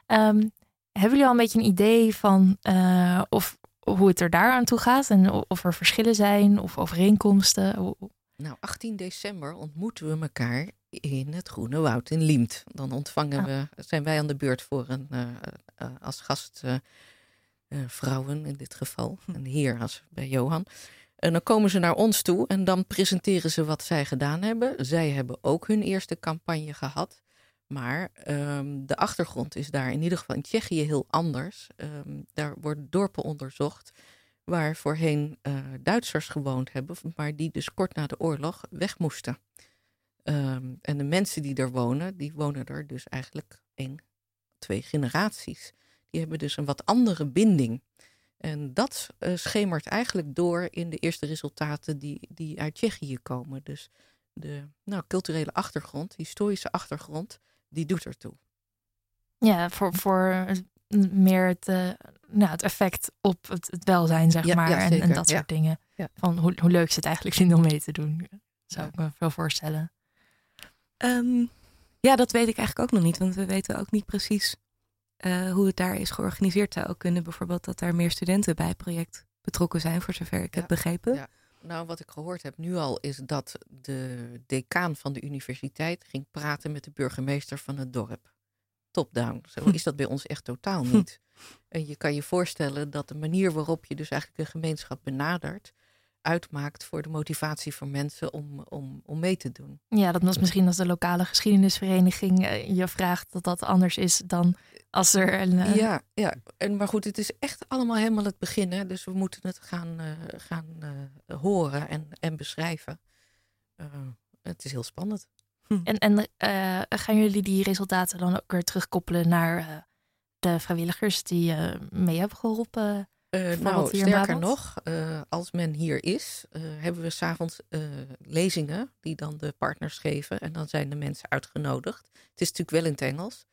Ehm, hebben jullie al een beetje een idee van eh, of, hoe het er daar aan toe gaat? En of er verschillen zijn of overeenkomsten? Nou, 18 december ontmoeten we elkaar in het Groene Woud in Liemt. Dan ontvangen Ah. we, zijn wij aan de beurt voor een, eh, eh, als gast eh, vrouwen in dit geval. Een heer als bij Johan. En dan komen ze naar ons toe en dan presenteren ze wat zij gedaan hebben. Zij hebben ook hun eerste campagne gehad. Maar ehm, de achtergrond is daar in ieder geval in Tsjechië heel anders. Ehm, daar worden dorpen onderzocht waar voorheen eh, Duitsers gewoond hebben, maar die dus kort na de oorlog weg moesten. Ehm, en de mensen die er wonen, die wonen er dus eigenlijk één, twee generaties. Die hebben dus een wat andere binding. En dat eh, schemert eigenlijk door in de eerste resultaten die, die uit Tsjechië komen. Dus de nou, culturele achtergrond, historische achtergrond, die doet ertoe. Ja, voor, voor meer het, eh, nou, het effect op het, het welzijn, zeg Ja, maar. ja, en, dat ja. soort dingen. Ja. Van hoe, hoe leuk ze het eigenlijk vinden om mee te doen. Zou ik me wel voorstellen. Ehm, ja, dat weet ik eigenlijk ook nog niet. Want we weten ook niet precies eh, hoe het daar is georganiseerd. Het zou ook kunnen bijvoorbeeld dat daar meer studenten bij het project betrokken zijn, voor zover ik heb begrepen. Ja. Nou, wat ik gehoord heb nu al is dat de decaan van de universiteit ging praten met de burgemeester van het dorp. Top-down. Zo Hm. is dat bij ons echt totaal niet. En je kan je voorstellen dat de manier waarop je dus eigenlijk de gemeenschap benadert, uitmaakt voor de motivatie van mensen om, om, om mee te doen. Ja, dat was misschien als de lokale geschiedenisvereniging eh, je vraagt dat dat anders is dan als er een. eh, Ja, ja. En, maar goed, het is echt allemaal helemaal het begin. Hè? Dus we moeten het gaan, eh, gaan horen en, en beschrijven. Het is heel spannend. En, en eh, gaan jullie die resultaten dan ook weer terugkoppelen naar eh, de vrijwilligers die eh, mee hebben geholpen? Eh, nou, sterker nog, als men hier is, hebben we s'avonds lezingen die dan de partners geven. En dan zijn de mensen uitgenodigd. Het is natuurlijk wel in het Engels.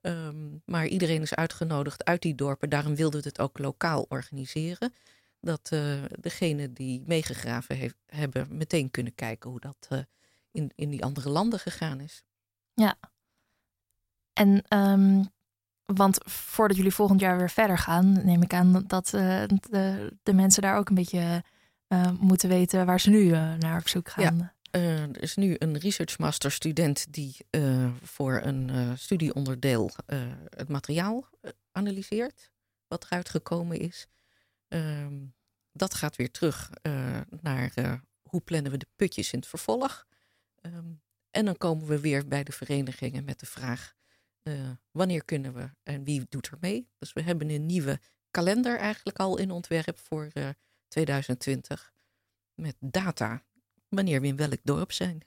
ehm, maar iedereen is uitgenodigd uit die dorpen. Daarom wilden we het ook lokaal organiseren. Dat degenen die meegegraven heeft, hebben meteen kunnen kijken hoe dat in, in die andere landen gegaan is. Ja. En, ehm, want voordat jullie volgend jaar weer verder gaan, neem ik aan dat eh, de, de mensen daar ook een beetje eh, moeten weten waar ze nu eh, naar op zoek gaan. Eh, er is nu een research master student die voor een studieonderdeel het materiaal analyseert, wat eruit gekomen is. Ehm, dat gaat weer terug naar hoe plannen we de putjes in het vervolg. Ehm, en dan komen we weer bij de verenigingen met de vraag: eh, wanneer kunnen we en wie doet er mee? Dus we hebben een nieuwe kalender eigenlijk al in ontwerp voor eh, 2020 met data wanneer we in welk dorp zijn.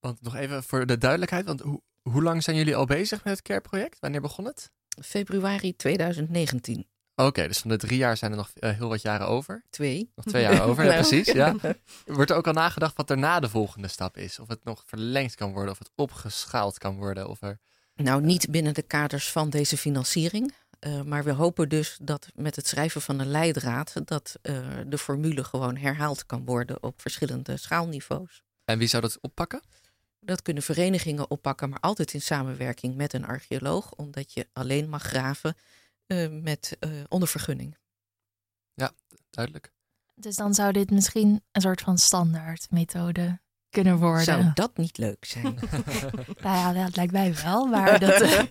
Want nog even voor de duidelijkheid, want hoe, hoe lang zijn jullie al bezig met het CARE-project? Wanneer begon het? Februari 2019. Oké, dus van de drie jaar zijn er nog eh, heel wat jaren over. Twee. Nog twee jaar over, ja, Nou. precies. Ja. Wordt er ook al nagedacht wat er na de volgende stap is? Of het nog verlengd kan worden, of het opgeschaald kan worden? Of er... Nou, niet binnen de kaders van deze financiering. Eh, maar we hopen dus dat met het schrijven van een leidraad... dat eh, de formule gewoon herhaald kan worden op verschillende schaalniveaus. En wie zou dat oppakken? Dat kunnen verenigingen oppakken, maar altijd in samenwerking met een archeoloog. Omdat je alleen mag graven met, eh, onder vergunning. Ja, duidelijk. Dus dan zou dit misschien een soort van standaardmethode kunnen worden. Zou dat niet leuk zijn? nou ja, dat lijkt mij wel. Maar dat, eh,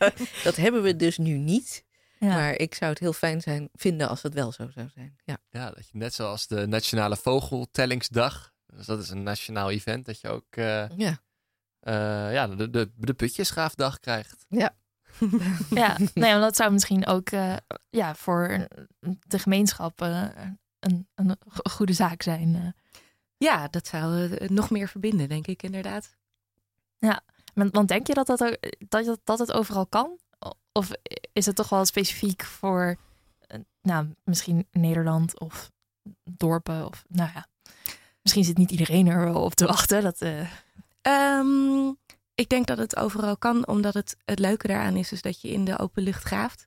dat hebben we dus nu niet. Ja. Maar ik zou het heel fijn zijn, vinden als het wel zo zou zijn. Ja. Ja, dat je net zoals de Nationale Vogeltellingsdag, dus dat is een nationaal event, dat je ook eh, Ja. eh, ja, de, de, de putjesgraafdag krijgt. Ja. ja, nee, maar dat zou misschien ook eh, ja, voor de gemeenschap eh, een, een go- goede zaak zijn. eh. Ja, dat zou nog meer verbinden, denk ik inderdaad. Ja, want, want denk je dat, dat, ook, dat, dat, dat het overal kan? Of is het toch wel specifiek voor, nou, misschien Nederland of dorpen? Of, nou ja, misschien zit niet iedereen er wel op te wachten. Dat, eh, Ehm, ik denk dat het overal kan, omdat het, het leuke daaraan is, is dat je in de open lucht graaft.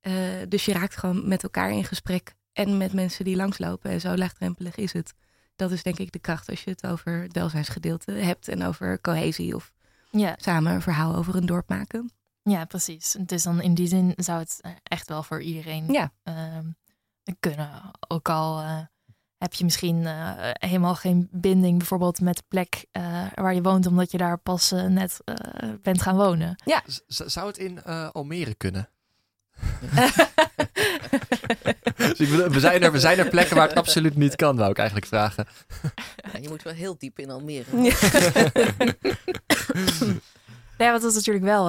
Eh, dus je raakt gewoon met elkaar in gesprek en met mensen die langslopen. En zo laagdrempelig is het. Dat is denk ik de kracht als je het over het welzijnsgedeelte hebt en over cohesie of ja, samen een verhaal over een dorp maken. ja, precies. Dus dan in die zin zou het eh, echt wel voor iedereen Ja. ehm, kunnen. Ook al eh, heb je misschien eh, helemaal geen binding bijvoorbeeld met de plek eh, waar je woont, omdat je daar pas eh, net eh, bent gaan wonen. Z- zou het in eh, Almere kunnen? Dus ik we, zijn er, we zijn er plekken waar het absoluut niet kan, wou ik eigenlijk vragen. Ja, je moet wel heel diep in Almere. Ja, want dat is natuurlijk wel,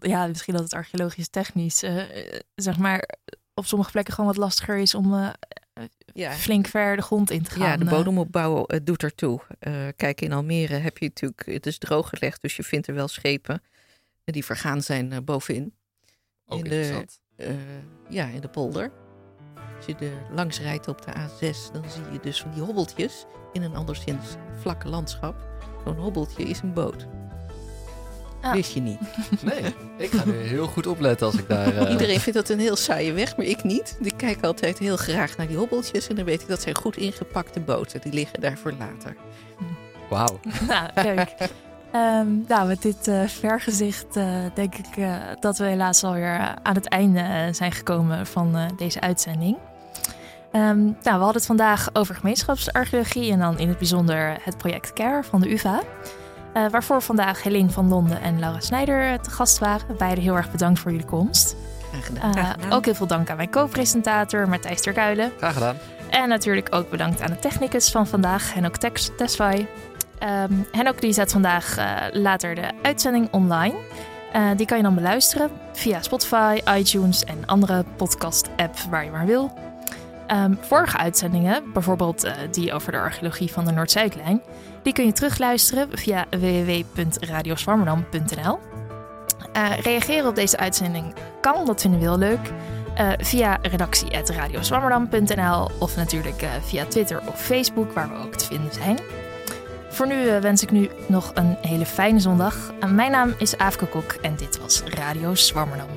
ja, misschien dat het archeologisch technisch, zeg maar, op sommige plekken gewoon wat lastiger is om eh, Ja. flink ver de grond in te gaan. Ja, de eh. bodemopbouw eh, doet ertoe. Eh kijk, in Almere heb je natuurlijk, het is drooggelegd, dus je vindt er wel schepen die vergaan zijn eh, bovenin. Ook in de, eh, ja, in de polder. Als je er langs rijdt op de A6, dan zie je dus van die hobbeltjes in een anderszins vlakke landschap. Zo'n hobbeltje is een boot. Ah. Wist je niet. Nee, ik ga nu heel goed opletten als ik daar... eh, Iedereen vindt dat een heel saaie weg, maar ik niet. Ik kijk altijd heel graag naar die hobbeltjes. En dan weet ik dat zijn goed ingepakte boten. Die liggen daar voor later. Wauw. nou, leuk. Ehm, nou, met dit eh, vergezicht eh, denk ik eh, dat we helaas alweer aan het einde zijn gekomen van eh, deze uitzending. Ehm, nou, we hadden het vandaag over gemeenschapsarcheologie en dan in het bijzonder het project CARE van de UvA. Eh, waarvoor vandaag Helene van Londen en Laura Snijder eh, te gast waren. Beiden heel erg bedankt voor jullie komst. Graag gedaan. Eh, ook heel veel dank aan mijn co-presentator Matthijs Terkuilen. Graag gedaan. En natuurlijk ook bedankt aan de technicus van vandaag, Henok Tex- Tesfaye. Ehm Henok die zet vandaag later de uitzending online. Eh, die kan je dan beluisteren via Spotify, iTunes en andere podcast-app waar je maar wil. Ehm, vorige uitzendingen, bijvoorbeeld die over de archeologie van de Noord-Zuidlijn, die kun je terugluisteren via www.radioswammerdam.nl. Eh reageren op deze uitzending kan, dat vinden we heel leuk eh, via redactie.radioswammerdam.nl of natuurlijk eh, via Twitter of Facebook, waar we ook te vinden zijn. Voor nu wens ik nu nog een hele fijne zondag. Mijn naam is Aafke Kok en dit was Radio Zwammerdam.